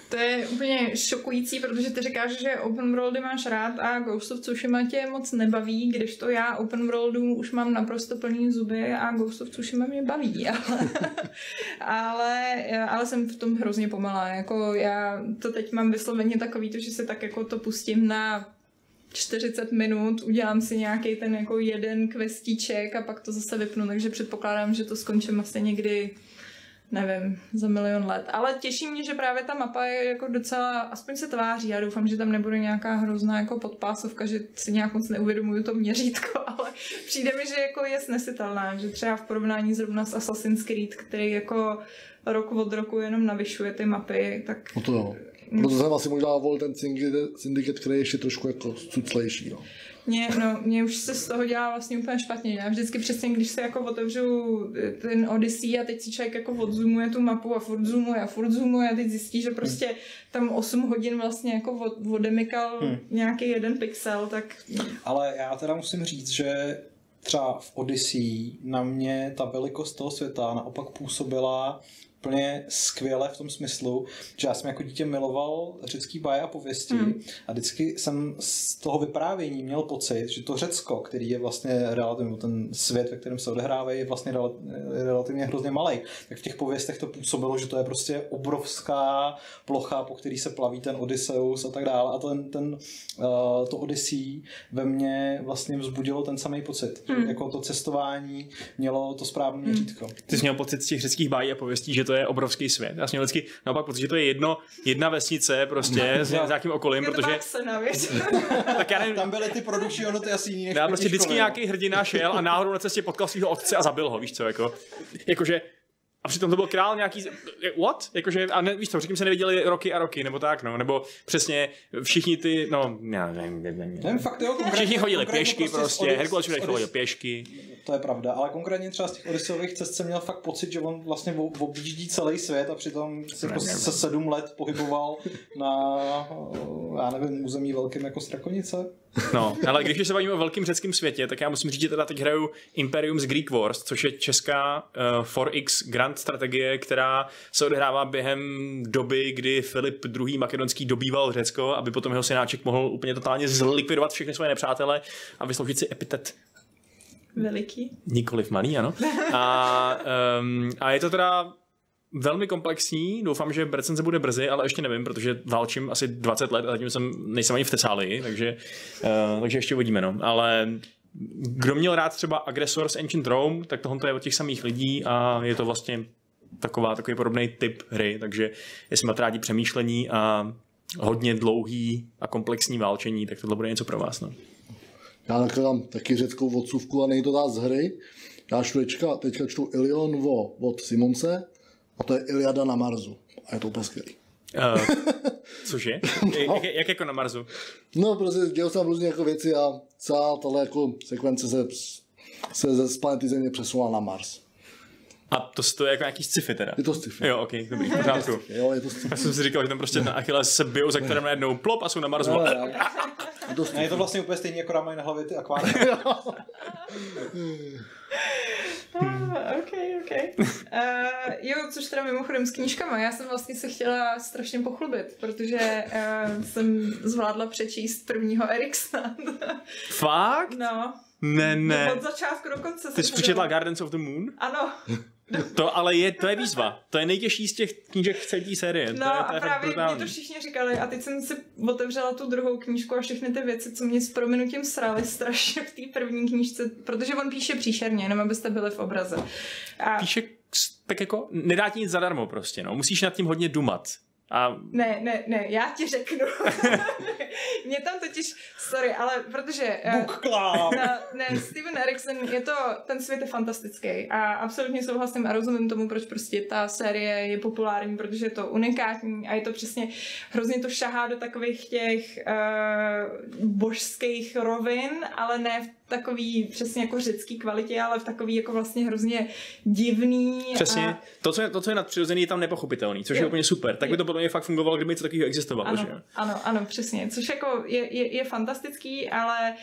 [SPEAKER 1] To je úplně šokující, protože ty říkáš, že open worldy máš rád a Ghost of Tsushima tě moc nebaví, když to já open worldů už mám naprosto plný zuby a Ghost of Tsushima mě baví, ale, ale, ale jsem v tom hrozně pomalá. Jako já to teď mám vysloveně takový, to, že se tak jako to pustím na 40 minut, udělám si nějaký ten jako jeden questíček a pak to zase vypnu, takže předpokládám, že to skončím asi někdy nevím, za milion let. Ale těší mě, že právě ta mapa je jako docela, aspoň se tváří. Já doufám, že tam nebude nějaká hrozná jako podpásovka, že si nějak moc neuvědomuju to měřítko, ale přijde mi, že jako je snesitelná, že třeba v porovnání zrovna s Assassin's Creed, který jako rok od roku jenom navyšuje ty mapy, tak
[SPEAKER 4] No to jo. Proto jsem asi možná volil ten syndicate, syndicate, který je ještě trošku jako cuclejší. No.
[SPEAKER 1] Mě, no, mě už se z toho dělá vlastně úplně špatně. Já vždycky přesně, když se jako otevřu ten Odyssey a teď si člověk jako odzoomuje tu mapu a furt zoomuje a furt zoomuje a teď zjistí, že prostě tam 8 hodin vlastně jako od, odemykal hmm. nějaký jeden pixel, tak
[SPEAKER 2] Ale já teda musím říct, že třeba v Odyssey na mě ta velikost toho světa naopak působila úplně skvěle v tom smyslu, že já jsem jako dítě miloval řecký báje a pověsti
[SPEAKER 1] Hmm.
[SPEAKER 2] a vždycky jsem z toho vyprávění měl pocit, že to Řecko, který je vlastně relativně, ten svět, ve kterém se odehrávají, je vlastně rel- relativně hrozně malý. Tak v těch pověstech to působilo, že to je prostě obrovská plocha, po který se plaví ten Odysseus a tak dále. A ten, ten, uh, to Odyssey ve mně vlastně vzbudilo ten samý pocit.
[SPEAKER 1] Hmm.
[SPEAKER 2] Že jako to cestování mělo to správné měřítko.
[SPEAKER 3] Ty jsi měl pocit z těch řeckých bájí a pověstí, že to je obrovský svět. Já jsem měl vždycky naopak pocit, že to je jedno, jedna vesnice prostě s
[SPEAKER 2] no.
[SPEAKER 3] nějakým okolím,
[SPEAKER 1] je to
[SPEAKER 3] protože tak já nevím,
[SPEAKER 2] Tam byly ty produkční hodnoty asi jiný
[SPEAKER 3] já prostě vždycky
[SPEAKER 2] školy, no.
[SPEAKER 3] nějaký hrdina šel a náhodou na cestě potkal svého otce a zabil ho, víš co, jako, jakože a přitom to byl král nějaký, what? Jakože, a ne, víš co, řekněme se neviděli roky a roky, nebo tak, no, nebo přesně všichni ty, no, já nevím, nevím, nevím.
[SPEAKER 2] Nevím, fakt jo,
[SPEAKER 3] Všichni chodili pěšky prostě,
[SPEAKER 2] Odys-
[SPEAKER 3] Herkules chodil pěšky.
[SPEAKER 2] To je pravda, ale konkrétně třeba z těch Odyssejových cest jsem měl fakt pocit, že on vlastně ob- objíždí celý svět a přitom se, prostě se sedm let pohyboval na, eh, já nevím, území velkým jako Strakonice.
[SPEAKER 3] No, ale když se bavíme o velkém řeckém světě, tak já musím říct, že teda teď hraju Imperium z Greek Wars, což je česká uh, 4X Grand strategie, která se odehrává během doby, kdy Filip II. makedonský dobýval Řecko, aby potom jeho synáček mohl úplně totálně zlikvidovat všechny svoje nepřátele a vysloužit si epitet
[SPEAKER 1] Veliký.
[SPEAKER 3] Nikoliv malý, ano. A, um, a je to teda velmi komplexní, doufám, že recenze bude brzy, ale ještě nevím, protože válčím asi 20 let a zatím jsem, nejsem ani v Tesálii, takže, uh, takže ještě uvidíme, no. Ale kdo měl rád třeba Aggressors Ancient Rome, tak tohle je od těch samých lidí a je to vlastně taková, takový podobný typ hry, takže jestli máte rádi přemýšlení a hodně dlouhý a komplexní válčení, tak tohle bude něco pro vás. No.
[SPEAKER 4] Já nakladám taky řeckou odsuvku a není to dát z hry. Já čtu teďka, teďka čtu Ilion Vo od Simonce a to je Iliada na Marsu. A je to úplně skvělý.
[SPEAKER 3] Uh, cože? Jak, jak, jak jako na Marsu?
[SPEAKER 4] No, prostě dělal jsem různé jako věci a celá tahle jako sekvence se, se ze z planety Země přesunula na Mars.
[SPEAKER 3] A to, to je jako nějaký sci-fi teda?
[SPEAKER 4] Je to sci-fi.
[SPEAKER 3] Jo, ok, dobrý, v pořádku.
[SPEAKER 4] Jo, je to sci-fi.
[SPEAKER 3] Já jsem si říkal, že tam prostě na Achilles se bijou, za kterým najednou plop a jsou na Marsu.
[SPEAKER 4] To
[SPEAKER 2] Ne,
[SPEAKER 4] sci-fi.
[SPEAKER 2] je to vlastně úplně stejný, jako mají na hlavě ty akvária.
[SPEAKER 1] Ah, ok, ok. Uh, jo, což teda mimochodem s knížkama. Já jsem vlastně se chtěla strašně pochlubit, protože uh, jsem zvládla přečíst prvního Eriksona.
[SPEAKER 3] Fakt?
[SPEAKER 1] no,
[SPEAKER 3] Ne, ne.
[SPEAKER 1] od začátku do konce
[SPEAKER 3] Ty jsi přečetla. Gardens of the Moon?
[SPEAKER 1] Ano,
[SPEAKER 3] To ale je, to je výzva. To je nejtěžší z těch knížek z celé série.
[SPEAKER 1] no
[SPEAKER 3] to je, to
[SPEAKER 1] a
[SPEAKER 3] je
[SPEAKER 1] právě mě
[SPEAKER 3] brutální.
[SPEAKER 1] to všichni říkali a teď jsem si otevřela tu druhou knížku a všechny ty věci, co mě s prominutím srali strašně v té první knížce, protože on píše příšerně, jenom abyste byli v obraze. A
[SPEAKER 3] Píše tak jako, nedá ti nic zadarmo prostě, no. Musíš nad tím hodně dumat. A
[SPEAKER 1] Ne, ne, ne, já ti řeknu. Mě tam totiž, sorry, ale protože... eh,
[SPEAKER 2] Book Club!
[SPEAKER 1] na, ne, Steven Erikson, je to, ten svět je fantastický a absolutně souhlasím a rozumím tomu, proč prostě ta série je populární, protože je to unikátní a je to přesně, hrozně to šahá do takových těch uh, božských rovin, ale ne v takový přesně jako řecký kvalitě, ale v takový jako vlastně hrozně divný.
[SPEAKER 3] přesně,
[SPEAKER 1] A,
[SPEAKER 3] to, co je, to, co je nadpřirozený, je tam nepochopitelný, což je
[SPEAKER 1] Jo.
[SPEAKER 3] úplně super. Tak by to podle mě fakt fungovalo, kdyby něco takového existovalo, že?
[SPEAKER 1] ano, ano, ano, přesně. Což jako je, je, je fantastický, ale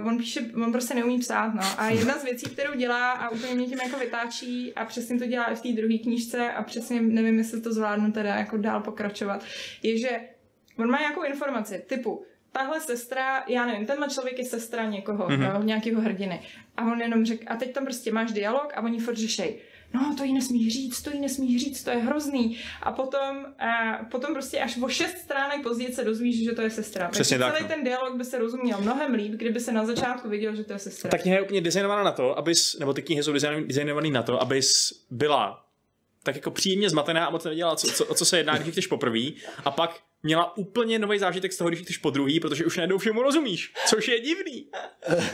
[SPEAKER 1] uh, on píše, on prostě neumí psát, no. A jedna z věcí, kterou dělá a úplně mě tím jako vytáčí a přesně to dělá i v té druhé knížce a přesně nevím, jestli to zvládnu teda jako dál pokračovat, je, že on má nějakou informaci typu, tahle sestra, já nevím, tenhle člověk je sestra někoho,
[SPEAKER 3] Mhm.
[SPEAKER 1] mm-hmm. nějakého hrdiny. A on jenom řekl, a teď tam prostě máš dialog a oni furt řešej, no to jí nesmíš říct, to jí nesmíš říct, to je hrozný. A potom, a potom prostě až o šest stránek později se dozvíš, že to je sestra.
[SPEAKER 3] Přesně
[SPEAKER 1] Takže
[SPEAKER 3] tak,
[SPEAKER 1] celý
[SPEAKER 3] no.
[SPEAKER 1] ten dialog by se rozuměl mnohem líp, kdyby se na začátku viděl, že to je sestra.
[SPEAKER 3] Ta kniha je úplně designovaná na to, abys, nebo ty knihy jsou design- designované na to, abys byla tak jako příjemně zmatená a moc nevěděla, co, co, o co se jedná, když čteš poprvé, a pak měla úplně nový zážitek z toho, když ji čteš po druhý, protože už najednou všemu rozumíš, což je divný. uh,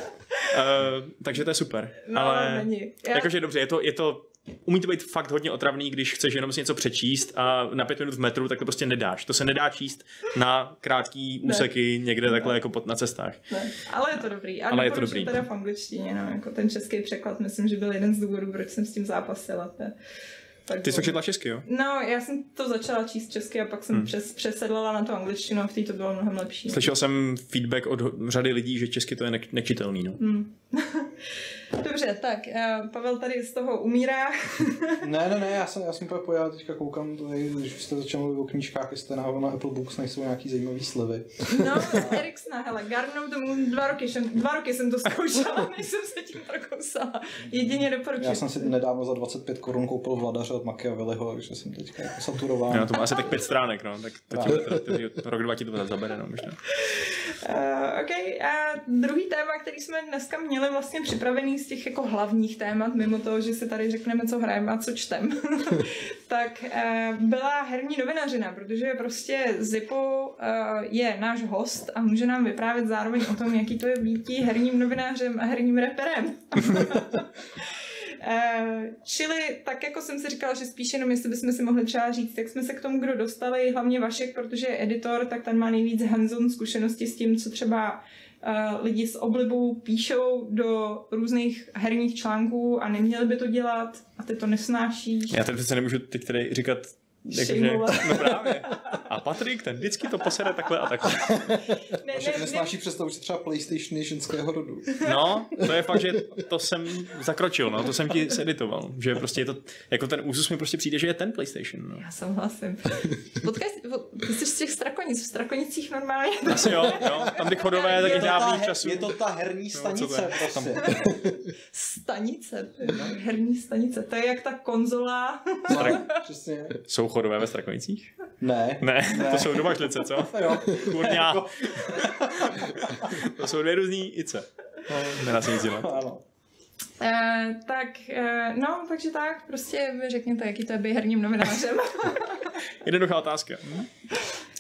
[SPEAKER 3] takže to je super.
[SPEAKER 1] No,
[SPEAKER 3] ale
[SPEAKER 1] není. Já-
[SPEAKER 3] jakože dobře, je to, je to Umí to být fakt hodně otravný, když chceš jenom si něco přečíst a na pět minut v metru, tak to prostě nedáš. To se nedá číst na krátký úseky někde takhle jako pod, na cestách.
[SPEAKER 1] Ne, ale je to dobrý. A
[SPEAKER 3] Ale je to dobrý.
[SPEAKER 1] teda v angličtině, no, jako ten český překlad, myslím, že byl jeden z důvodů, proč jsem s tím zápasila. To, tak
[SPEAKER 3] Ty jsi to četla česky, jo?
[SPEAKER 1] No, já jsem to začala číst česky a pak jsem
[SPEAKER 3] Hmm.
[SPEAKER 1] přes, přesedlala na tu angličtinu a v té to bylo mnohem lepší.
[SPEAKER 3] Slyšel jsem feedback od řady lidí, že česky to je ne- nečitelný, no.
[SPEAKER 1] Hmm. Dobře, tak eh, Pavel tady z toho umírá.
[SPEAKER 2] Ne, ne, ne, já jsem, já jsem úplně pojel, teďka koukám, tady, když jste začal mluvit o knížkách, jestli na, na Apple Books nejsou nějaký zajímavý slevy.
[SPEAKER 1] No, Eriksna, hele, the Moon, dva roky, jsem, dva roky jsem to zkoušela, než jsem se tím prokousala. Jedině doporučuji.
[SPEAKER 2] Já jsem si nedávno za 25 korun koupil vladaře od Machiavelliho, takže jsem teďka jako saturován.
[SPEAKER 3] Já to má asi tak pět stránek, no, tak to ti, to, to, to, rok dva ti to zabere, no, možná.
[SPEAKER 1] Uh, OK, a druhý téma, který jsme dneska měli vlastně připravený z těch jako hlavních témat, mimo toho, že si tady řekneme, co hrajeme a co čtem, tak uh, byla herní novinařina, protože prostě Zippo uh, je náš host a může nám vyprávět zároveň o tom, jaký to je být herním novinářem a herním reperem. Eh, čili tak jako jsem si říkala, že spíš jenom jestli bychom si mohli třeba říct, jak jsme se k tomu kdo dostali, hlavně Vašek, protože je editor, tak ten má nejvíc hands-on zkušenosti s tím, co třeba lidi s oblibou píšou do různých herních článků a neměli by to dělat a ty to nesnášíš.
[SPEAKER 3] Já tady přece nemůžu teď tady říkat,
[SPEAKER 1] Šejmovat.
[SPEAKER 3] no právě. A Patrik, ten vždycky to posede takhle a takhle.
[SPEAKER 1] Ne,
[SPEAKER 2] Však nesnáší představu, že třeba PlayStationy ženského rodu.
[SPEAKER 3] No, to je fakt, že to jsem zakročil, no, to jsem ti seditoval. Že prostě je to, jako ten úzus mi prostě přijde, že je ten PlayStation, no.
[SPEAKER 1] Já souhlasím. Potkaj, ty jsi z těch strakonic, v strakonicích normálně.
[SPEAKER 3] Asi jo, jo, tam ty chodové taky
[SPEAKER 2] Je to,
[SPEAKER 3] časů.
[SPEAKER 2] je to ta herní
[SPEAKER 3] to
[SPEAKER 2] stanice,
[SPEAKER 3] je?
[SPEAKER 2] prostě.
[SPEAKER 1] Stanice, ty vole, herní stanice. To je jak ta konzola.
[SPEAKER 3] Strak-
[SPEAKER 2] Přesně.
[SPEAKER 3] Jsou chodové ve Strakonicích?
[SPEAKER 2] Ne.
[SPEAKER 3] Ne,
[SPEAKER 2] Ne.
[SPEAKER 3] to jsou domašlice, co?
[SPEAKER 2] Jo.
[SPEAKER 3] Kurňa.
[SPEAKER 2] Jako-
[SPEAKER 3] To jsou dvě různý ice. No, nedá se nic dělat.
[SPEAKER 2] Ano.
[SPEAKER 1] Uh, tak, uh, no, takže tak, prostě vy řekněte, jaký to je být herním novinářem.
[SPEAKER 3] Jednoduchá otázka. Hm?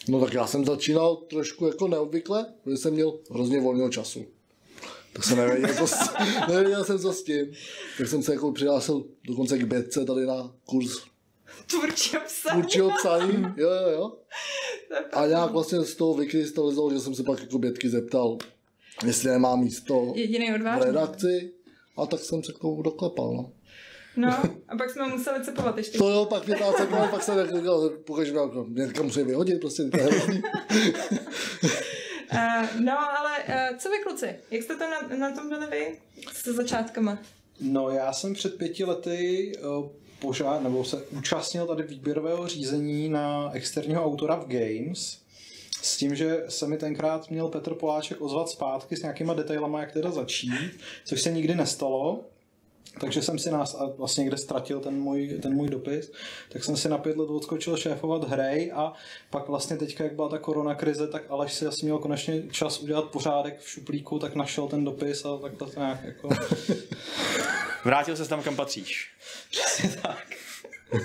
[SPEAKER 4] No tak já jsem začínal trošku jako neobvykle, protože jsem měl hrozně volného času. Tak jsem nevěděl, co s, nevěděl jsem, co s tím. Tak jsem se jako přihlásil dokonce k Bětce tady na kurz
[SPEAKER 1] Tvůrčího psaní.
[SPEAKER 4] tvůrčího psaní. Jo, jo, jo.
[SPEAKER 1] To
[SPEAKER 4] A nějak vlastně z toho vykrystalizoval, že jsem se pak jako Bětky zeptal, jestli nemá místo
[SPEAKER 1] Jediný
[SPEAKER 4] v
[SPEAKER 1] odvážný.
[SPEAKER 4] redakci. A tak jsem se k tomu doklepal, no.
[SPEAKER 1] No, a pak jsme museli cepovat ještě.
[SPEAKER 4] To jo, pak mě tam cepal, pak jsem jako říkal, pokaž mě, jako, mě musí vyhodit, prostě to.
[SPEAKER 1] Uh, no, ale uh, co vy kluci? Jak jste tam na, na tom byli vy? Se začátkama.
[SPEAKER 2] No já jsem před pěti lety uh, požád, nebo se účastnil tady výběrového řízení na externího autora v Games s tím, že se mi tenkrát měl Petr Poláček ozvat zpátky s nějakýma detailama, jak teda začít, což se nikdy nestalo. Takže jsem si nás a vlastně kde ztratil ten můj, ten můj dopis, tak jsem si na pět let odskočil šéfovat hrej a pak vlastně teďka, jak byla ta korona krize, tak Aleš si asi měl konečně čas udělat pořádek v šuplíku, tak našel ten dopis a tak to nějak jako...
[SPEAKER 3] Vrátil se tam, kam patříš.
[SPEAKER 2] tak.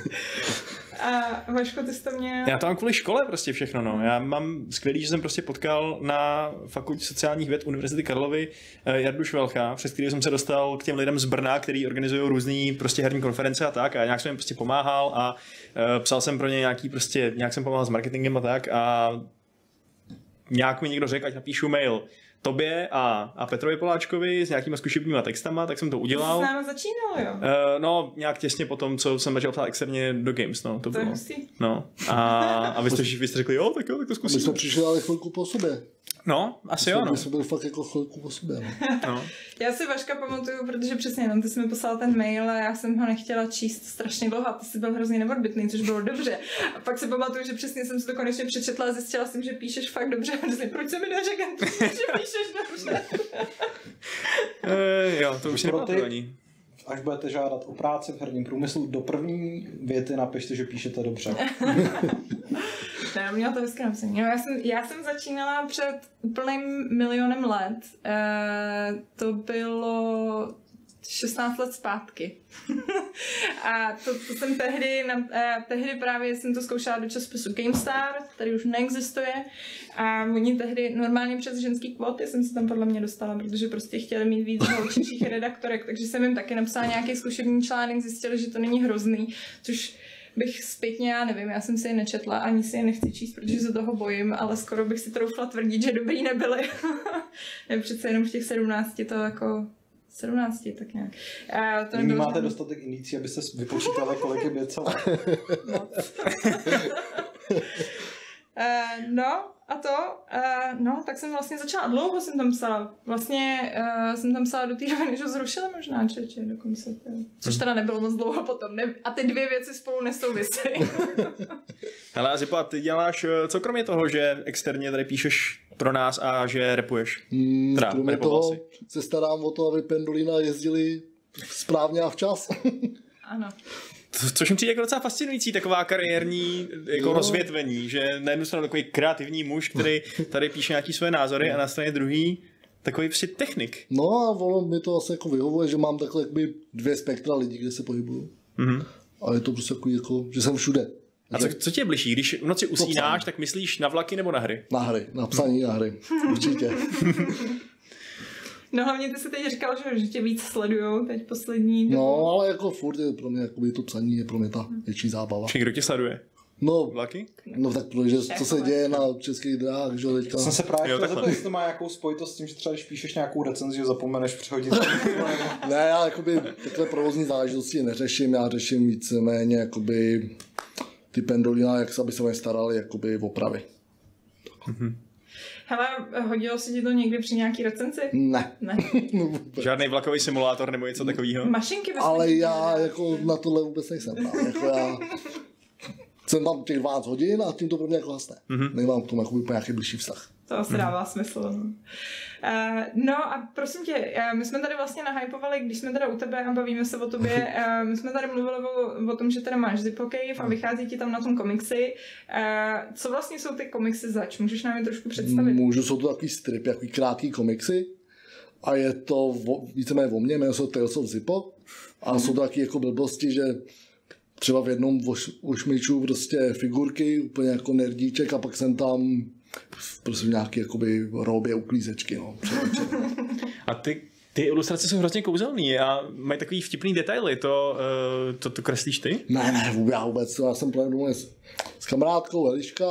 [SPEAKER 1] A Vaško, ty jsi to měl...
[SPEAKER 3] Já to mám kvůli škole prostě všechno, no. Já mám skvělý, že jsem prostě potkal na fakultě sociálních věd Univerzity Karlovy eh, Jardu Švelcha, přes který jsem se dostal k těm lidem z Brna, který organizují různé prostě herní konference a tak a nějak jsem jim prostě pomáhal a uh, psal jsem pro ně nějaký prostě, nějak jsem pomáhal s marketingem a tak a nějak mi někdo řekl, ať napíšu mail tobě a, a Petrovi Poláčkovi s nějakýma zkušebníma textama, tak jsem to udělal.
[SPEAKER 1] s námi začínal, jo?
[SPEAKER 3] Uh, no, nějak těsně po tom, co jsem začal psát externě do Games, no, to
[SPEAKER 1] To je
[SPEAKER 3] bylo.
[SPEAKER 1] hustý.
[SPEAKER 3] No, a, a vy, jste, vy jste řekli, jo, tak jo, tak to
[SPEAKER 4] My
[SPEAKER 3] zkusíme.
[SPEAKER 4] jsme přišli ale chvilku po sobě.
[SPEAKER 3] No, asi jo, no.
[SPEAKER 4] My jsme byli fakt jako chvilku po sobě. No.
[SPEAKER 3] no.
[SPEAKER 1] Já si Vaška pamatuju, protože přesně jenom ty jsi mi poslal ten mail a já jsem ho nechtěla číst strašně dlouho a ty jsi byl hrozně neodbitný, což bylo dobře. A pak si pamatuju, že přesně jsem si to konečně přečetla a zjistila jsem, že píšeš fakt dobře. A říkám, proč se mi neřekl, že píšeš dobře?
[SPEAKER 3] E, jo, to už nepamatuju
[SPEAKER 2] ty-
[SPEAKER 3] ani.
[SPEAKER 2] Až budete žádat o práci v herním průmyslu, do první věty napište, že píšete dobře.
[SPEAKER 1] Ne, měla to hezké napsané. No, já, jsem, já jsem začínala před úplným milionem let. E, to bylo 16 let zpátky. a to, to jsem tehdy, na, eh, tehdy právě jsem to zkoušela do časopisu GameStar, který už neexistuje. A oni tehdy normálně přes ženský kvóty jsem se tam podle mě dostala, protože prostě chtěli mít víc holčičích redaktorek, takže jsem jim taky napsala nějaký zkušební článek, zjistili, že to není hrozný, což bych zpětně, já nevím, já jsem si je nečetla, ani si je nechci číst, protože se toho bojím, ale skoro bych si troufla tvrdit, že dobrý nebyly. ne, přece jenom v těch 17 to jako 17, tak nějak. A to nebylo
[SPEAKER 2] máte dostatek indicí, abyste vypočítali, kolik je běcel.
[SPEAKER 1] Uh, no a to, uh, no, tak jsem vlastně začala, dlouho jsem tam psala, vlastně uh, jsem tam psala do té doby, než ho zrušili možná, čeče, dokonce, to, což teda nebylo moc dlouho potom, ne, a ty dvě věci spolu nesouvisí.
[SPEAKER 3] Hele, Zipa, ty děláš, eh, co kromě toho, že externě tady píšeš pro nás a že repuješ?
[SPEAKER 4] Hmm,
[SPEAKER 3] Teda,
[SPEAKER 4] kromě toho
[SPEAKER 3] si.
[SPEAKER 4] se starám o to, aby pendolina jezdili správně a včas.
[SPEAKER 1] ano.
[SPEAKER 3] Co- Což mi přijde jako docela fascinující, taková kariérní jako
[SPEAKER 4] Jo.
[SPEAKER 3] rozvětvení, že na jednu stranu takový kreativní muž, který tady píše nějaký své názory a na straně druhý takový prostě technik.
[SPEAKER 4] No a ono mi to asi jako vyhovuje, že mám takhle jakoby dvě spektra lidí, kde se pohybuju.
[SPEAKER 3] Mhm.
[SPEAKER 4] A je to prostě jako, jako že jsem všude.
[SPEAKER 3] A co, co tě je bližší, když v noci usínáš, tak myslíš na vlaky nebo na hry?
[SPEAKER 4] Na hry, na psaní na hry. Určitě.
[SPEAKER 1] No hlavně ty jsi teď říkal, že, že tě víc sledujou teď poslední dobu.
[SPEAKER 4] No, ale jako furt je pro mě, jakoby to psaní je pro mě ta větší zábava.
[SPEAKER 3] Či kdo tě sleduje?
[SPEAKER 4] No,
[SPEAKER 3] Vlaky?
[SPEAKER 4] no tak protože co se děje na českých dráhách, že teďka.
[SPEAKER 2] Jsem se právě chtěl zeptat, jestli to má nějakou spojitost s tím, že třeba když píšeš nějakou recenzi, že zapomeneš přehodit.
[SPEAKER 4] Ne, já jakoby takhle provozní záležitosti neřeším, já řeším víceméně jakoby ty pendolina, jak se, aby se mě starali jakoby v opravy.
[SPEAKER 1] Hele, hodilo se ti to někdy při nějaký recenzi?
[SPEAKER 4] Ne.
[SPEAKER 1] Ne.
[SPEAKER 3] Žádný vlakový simulátor nebo něco takového?
[SPEAKER 1] Mašinky bys
[SPEAKER 4] Ale já jako na tohle vůbec nejsem. Jako já jsem tam těch 12 hodin a tím to pro mě jako hasne. Mm-hmm. Nemám k tomu jako úplně nějaký blížší vztah.
[SPEAKER 1] To asi dává smysl. No. Uh, no a prosím tě, uh, my jsme tady vlastně nahypovali, když jsme teda u tebe a bavíme se o tobě, uh, my jsme tady mluvili o, o tom, že teda máš Zippo Cave a vychází ti tam na tom komiksy. Uh, co vlastně jsou ty komiksy zač? Můžeš nám je trošku představit?
[SPEAKER 4] Můžu, jsou to takový strip, takový krátký komiksy. a je to víceméně o mně, jmenuje se Tales of Zippo a hmm. jsou to taky jako blbosti, že třeba v jednom ošmiču prostě figurky, úplně jako nerdíček a pak jsem tam prostě nějaký jakoby robě uklízečky, no.
[SPEAKER 3] A ty, ty ilustrace jsou hrozně kouzelný a mají takový vtipný detaily. To, uh, to, to kreslíš ty?
[SPEAKER 4] Ne, ne, vůbec, já vůbec. Já jsem plně s, s kamarádkou Eliška,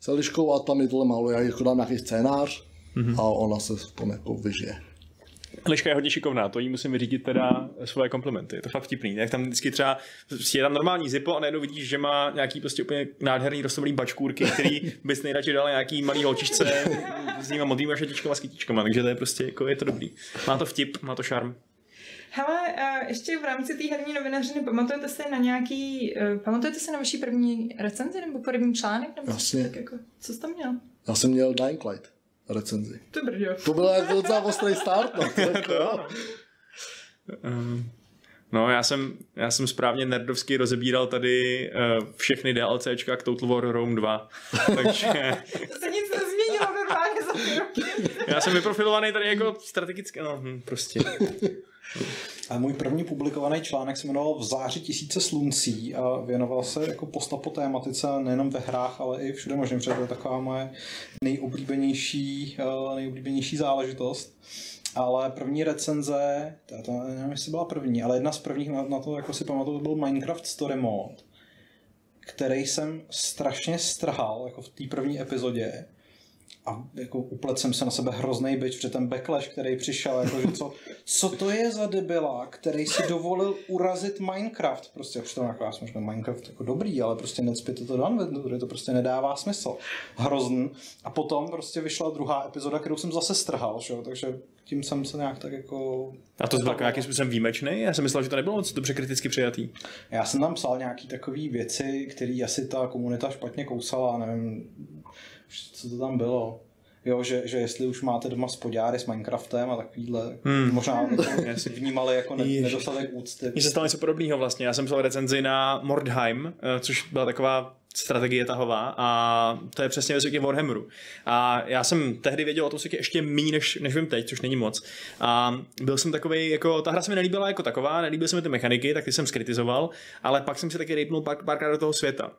[SPEAKER 4] s Eliškou a tam mi tohle maluje. Já jako dám nějaký scénář mm-hmm. a ona se v tom jako vyžije.
[SPEAKER 3] Liška je hodně šikovná, to jí musím vyřídit teda svoje komplimenty. Je to fakt vtipný. Jak tam vždycky třeba je tam normální zipo a najednou vidíš, že má nějaký prostě úplně nádherný rostomilý bačkůrky, který bys nejradši dal nějaký malý holčičce s nimi modrýma šatičkama s kytičkama, takže to je prostě jako je to dobrý. Má to vtip, má to šarm.
[SPEAKER 1] Hele, uh, ještě v rámci té herní novinařiny pamatujete se na nějaký, uh, pamatujete se na vaší první recenzi nebo první článek? Nebo
[SPEAKER 4] Jasně.
[SPEAKER 1] Tak jako, co jsi tam měl?
[SPEAKER 4] Já jsem měl Dying Light recenzi.
[SPEAKER 1] To brďo.
[SPEAKER 4] To byl jako docela ostrý start, no. To jako,
[SPEAKER 3] Um, No, já jsem, já jsem správně nerdovsky rozebíral tady uh, všechny DLCčka k Total War Rome 2. Takže...
[SPEAKER 1] to se nic nezměnilo normálně za ty roky.
[SPEAKER 3] já jsem vyprofilovaný tady jako strategicky, no, hm, prostě.
[SPEAKER 2] A můj první publikovaný článek se jmenoval V záři tisíce sluncí a věnoval se jako postapo tématice nejenom ve hrách, ale i všude možně, protože to je taková moje nejoblíbenější, uh, nejoblíbenější záležitost. Ale první recenze, to, to nevím, jestli byla první, ale jedna z prvních na, na to, jako si pamatuju, byl Minecraft Story Mode, který jsem strašně strhal jako v té první epizodě a jako uplet jsem se na sebe hrozný byč, protože ten backlash, který přišel, jako, že co, co to je za debila, který si dovolil urazit Minecraft, prostě přitom jako já jsem možná Minecraft jako dobrý, ale prostě necpěte to do protože to prostě nedává smysl. Hrozný. A potom prostě vyšla druhá epizoda, kterou jsem zase strhal, že? takže tím jsem se nějak tak jako...
[SPEAKER 3] A to byl nějakým způsobem výjimečný? Já jsem myslel, že to nebylo moc dobře kriticky přijatý.
[SPEAKER 2] Já jsem tam psal nějaký takové věci, které asi ta komunita špatně kousala, nevím, co to tam bylo. Jo, že, že jestli už máte doma spodňáry s Minecraftem a takovýhle, hmm. možná vnímali jako ne, nedostatek úcty.
[SPEAKER 3] Mně se stalo něco podobného vlastně. Já jsem psal recenzi na Mordheim, eh, což byla taková strategie tahová a to je přesně ve světě Warhammeru. A já jsem tehdy věděl o tom světě ještě méně, než, než vím teď, což není moc. A byl jsem takový, jako ta hra se mi nelíbila jako taková, nelíbily se mi ty mechaniky, tak ty jsem skritizoval, ale pak jsem si taky rejpnul pár, párkrát do toho světa.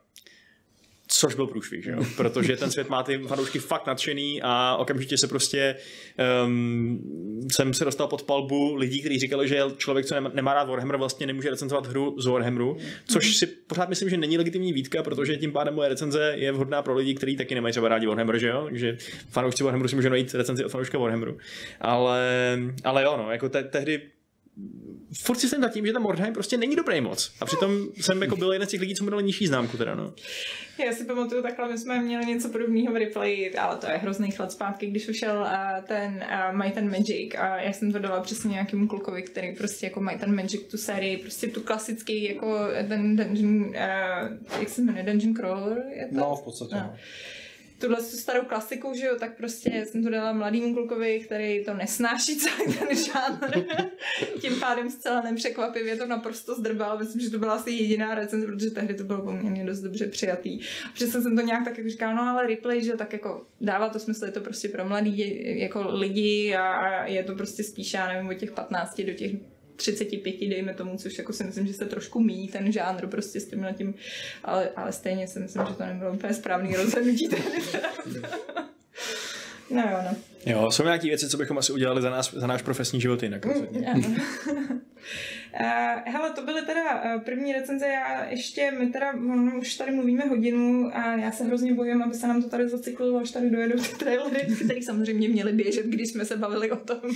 [SPEAKER 3] Což byl průšvih, že jo? protože ten svět má ty fanoušky fakt nadšený a okamžitě se prostě um, jsem se dostal pod palbu lidí, kteří říkali, že člověk, co nemá rád Warhammer, vlastně nemůže recenzovat hru z Warhammeru, což si pořád myslím, že není legitimní výtka, protože tím pádem moje recenze je vhodná pro lidi, kteří taky nemají třeba rádi Warhammer, že jo? Takže fanoušci Warhammeru si můžou najít recenzi od fanouška Warhammeru. Ale, ale jo, no, jako te, tehdy furt si jsem za tím, že ten Mordheim prostě není dobrý moc. A přitom jsem jako byl jeden z těch lidí, co mu dal nižší známku teda, no.
[SPEAKER 1] Já si pamatuju takhle, my jsme měli něco podobného v replay, ale to je hrozný chlad zpátky, když ušel uh, ten uh, Might and Magic a já jsem to dala přesně nějakému klukovi, který prostě jako Might and Magic tu sérii, prostě tu klasický jako ten dungeon, uh, jak se jmenuje, Dungeon Crawler? Je to?
[SPEAKER 2] No, v podstatě. No
[SPEAKER 1] tuhle starou klasiku, že jo, tak prostě jsem to dala mladýmu klukovi, který to nesnáší celý ten žánr. Tím pádem zcela nepřekvapivě to naprosto zdrbal. Myslím, že to byla asi jediná recenze, protože tehdy to bylo poměrně dost dobře přijatý. Přesně jsem to nějak tak jako říkala, no ale replay, že tak jako dává to smysl, je to prostě pro mladý jako lidi a, a je to prostě spíš, já nevím, od těch 15 do těch 35, dejme tomu, což jako si myslím, že se trošku míjí ten žánr prostě s tím tím, ale, ale stejně si myslím, že to nebylo úplně správný rozhodnutí. no jo, no.
[SPEAKER 3] Jo, jsou nějaké věci, co bychom asi udělali za, nás, za náš profesní život jinak. Mm,
[SPEAKER 1] Uh, hele, to byly teda uh, první recenze, já ještě, my teda, no, už tady mluvíme hodinu a já se hrozně bojím, aby se nám to tady zacyklilo, až tady dojedou ty trailery, které samozřejmě měly běžet, když jsme se bavili o tom,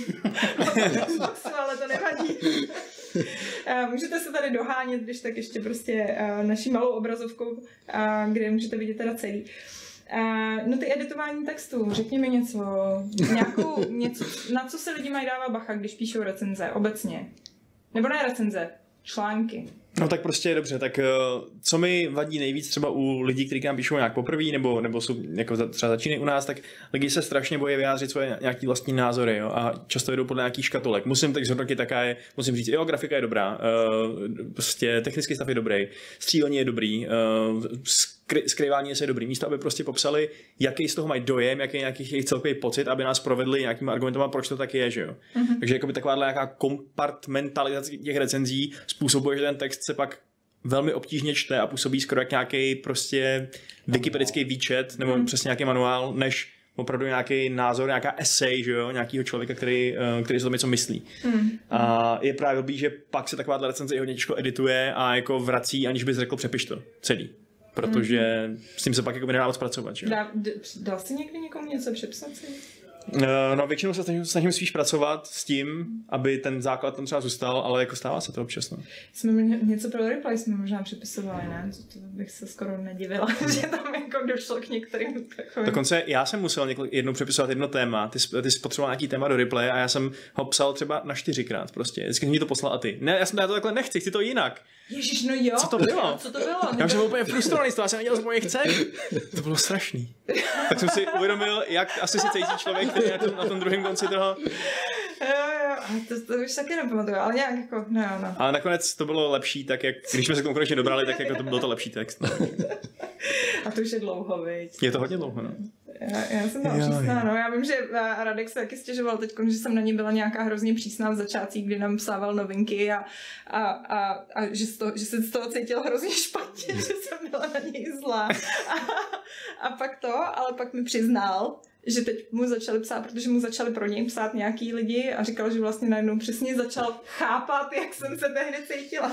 [SPEAKER 1] ale to nevadí. Uh, můžete se tady dohánět, když tak ještě prostě naší malou obrazovkou, kde můžete vidět teda celý. Uh, no ty editování textu, řekni mi něco, nějakou, něco, na co se lidi mají dávat bacha, když píšou recenze, obecně. Nebo ne recenze, články.
[SPEAKER 3] No tak prostě dobře, tak eh, co mi vadí nejvíc třeba u lidí, kteří nám píšou nějak poprvé, nebo, nebo jsou jako třeba začínají u nás, tak lidi se strašně bojí vyjádřit svoje nějaký vlastní názory jo, a často jdou podle nějakých škatolek. Musím tak zhodnotit taká je, musím říct, jo, grafika je dobrá, uh, prostě technický stav je dobrý, střílení je dobrý, uh, skrývání je dobrý. Místo, aby prostě popsali, jaký z toho mají dojem, jaký je nějaký jejich celkový pocit, aby nás provedli nějakým argumentem, proč to tak je, že jo. Mm-hmm. Takže jakoby takováhle nějaká kompartmentalizace těch recenzí způsobuje, že ten text se pak velmi obtížně čte a působí skoro jak nějaký prostě wikipedický výčet nebo mm. přesně nějaký manuál, než opravdu nějaký názor, nějaká esej, že jo, nějakého člověka, který, eh, který si to něco myslí. Mm. A je právě blbý, že pak se taková recenze hodně těžko edituje a jako vrací, aniž bys řekl přepiš to celý. Protože mm. s tím se pak jako nedá moc pracovat. Že?
[SPEAKER 1] Dá, dal jsi někdy někomu něco přepsat si?
[SPEAKER 3] Eh, no většinou se snažím, snažím spíš pracovat s tím, aby ten základ tam třeba zůstal, ale jako stává se to občas. No.
[SPEAKER 1] Jsme něco pro reply jsme možná přepisovali, ne? To, to bych se skoro nedivila, že tam jako došlo k některým takovým.
[SPEAKER 3] Dokonce já jsem musel několik, jednou přepisovat jedno téma, ty, ty jsi potřeboval nějaký téma do replay a já jsem ho psal třeba na čtyřikrát prostě. Vždycky mi to poslal a ty. Ne, já jsem já to takhle nechci, chci to jinak.
[SPEAKER 1] Ježíš, no jo.
[SPEAKER 3] Co to bylo?
[SPEAKER 1] Co to bylo?
[SPEAKER 3] Já jsem byl úplně frustrovaný z toho, já jsem nedělal z mojich cen. To bylo strašný. Tak jsem si uvědomil, jak asi si cítí člověk, který je na tom, na tom druhém konci toho.
[SPEAKER 1] Jo, jo, to, to už taky nepamatuju, ale nějak jako, no, no.
[SPEAKER 3] Ale nakonec to bylo lepší, tak jak, když jsme se konečně dobrali, tak jako to byl to lepší text. No.
[SPEAKER 1] A to už je dlouho, viď?
[SPEAKER 3] Je to hodně dlouho, no.
[SPEAKER 1] Já, já jsem tam přísná, no. Já vím, že eh, Radek se taky stěžoval teď, že jsem na ní byla nějaká hrozně přísná v začátcích, kdy nám psával novinky a, a, a, a že, toho, že se z toho cítil hrozně špatně, že jsem byla na něj zlá. A, a pak to, ale pak mi přiznal, že teď mu začali psát, protože mu začali pro něj psát nějaký lidi a říkal, že vlastně najednou přesně začal chápat, jak jsem se tehdy cítila.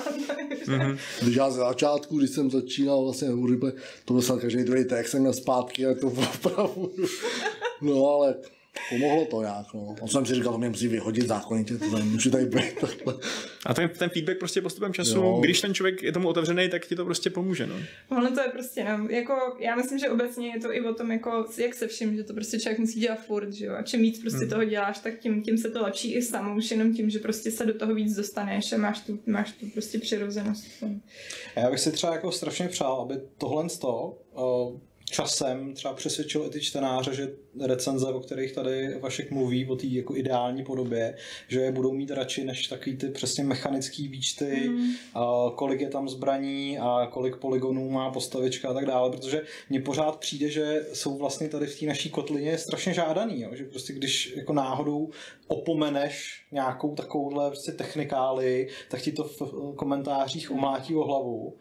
[SPEAKER 4] mm-hmm. Když já ze začátku, když jsem začínal vlastně Rybe, to byl každý druhý text, jsem měl zpátky a to opravdu. No ale Pomohlo to nějak, no. On jsem si říkal, to mě musí vyhodit zákonitě, to tady může tady být takhle.
[SPEAKER 3] A ten, ten feedback prostě postupem času, jo. když ten člověk je tomu otevřený, tak ti to prostě pomůže, no.
[SPEAKER 1] Ono to je prostě, no, jako, já myslím, že obecně je to i o tom, jako, jak se vším, že to prostě člověk musí dělat furt, že jo. A čím víc prostě hmm. toho děláš, tak tím, tím se to lepší i samo, už jenom tím, že prostě se do toho víc dostaneš a máš tu, máš tu prostě přirozenost.
[SPEAKER 2] Já bych si třeba jako strašně přál, aby tohle z toho, uh, časem třeba přesvědčil i ty čtenáře, že recenze, o kterých tady Vašek mluví, o té jako ideální podobě, že je budou mít radši než takový ty přesně mechanický výčty, mm. a kolik je tam zbraní a kolik poligonů má postavička a tak dále, protože mně pořád přijde, že jsou vlastně tady v té naší kotlině strašně žádaný, jo? že prostě když jako náhodou opomeneš nějakou takovouhle prostě technikály, tak ti to v komentářích omlátí o hlavu.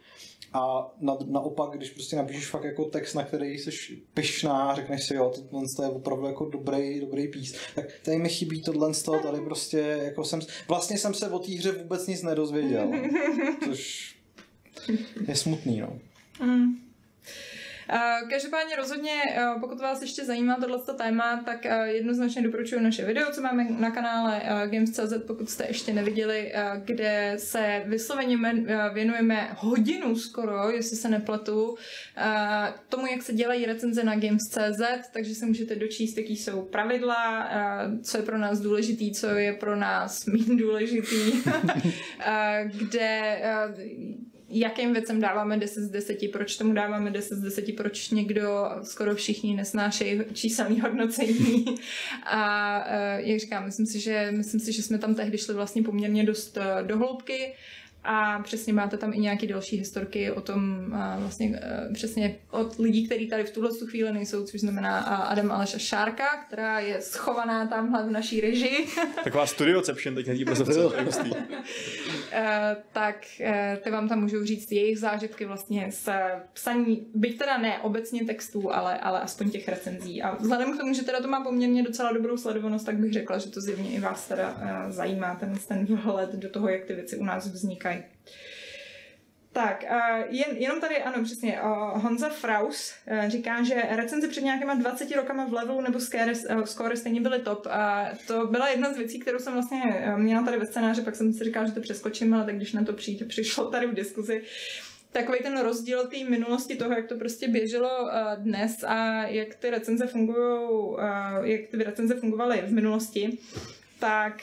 [SPEAKER 2] A na, naopak, když prostě napíšeš fakt jako text, na který jsi pyšná, řekneš si, jo, to je opravdu jako dobrý, dobrý pís, tak tady mi chybí tohle z toho, tady prostě jako jsem, vlastně jsem se o té hře vůbec nic nedozvěděl, což je smutný, no. Mm.
[SPEAKER 1] Každopádně rozhodně, pokud vás ještě zajímá tohle téma, tak jednoznačně doporučuji naše video, co máme na kanále Games.cz, pokud jste ještě neviděli, kde se vysloveně věnujeme hodinu skoro, jestli se nepletu, tomu, jak se dělají recenze na Games.cz, takže se můžete dočíst, jaký jsou pravidla, co je pro nás důležitý, co je pro nás méně důležitý, kde jakým věcem dáváme 10 z 10, proč tomu dáváme 10 z 10, proč někdo, skoro všichni nesnášejí číselný hodnocení. A eh, jak říkám, myslím si, že, myslím si, že jsme tam tehdy šli vlastně poměrně dost eh, do hloubky a přesně máte tam i nějaké další historky o tom vlastně přesně od lidí, kteří tady v tuhle chvíli nejsou, což znamená Adam Aleš a Šárka, která je schovaná tamhle v naší režii.
[SPEAKER 3] Taková studioception teď hedí prostě
[SPEAKER 1] Tak ty vám tam můžou říct jejich zážitky vlastně z psaní, byť teda ne obecně textů, ale, ale aspoň těch recenzí. A vzhledem k tomu, že teda to má poměrně docela dobrou sledovanost, tak bych řekla, že to zjevně i vás teda zajímá ten, ten vhled do toho, jak ty věci u nás vznikají. Tak, jen, jenom tady, ano, přesně, Honza Fraus e, říká, že recenze před nějakýma 20 rokama v levelu nebo e, score stejně byly top. A to byla jedna z věcí, kterou jsem vlastně e, měla tady ve scénáři, pak jsem si říkala, že to přeskočím, ale tak když na to přijde, přišlo tady v diskuzi, takový ten rozdíl té minulosti toho, jak to prostě běželo dnes a jak ty recenze fungují, jak ty recenze fungovaly v minulosti, tak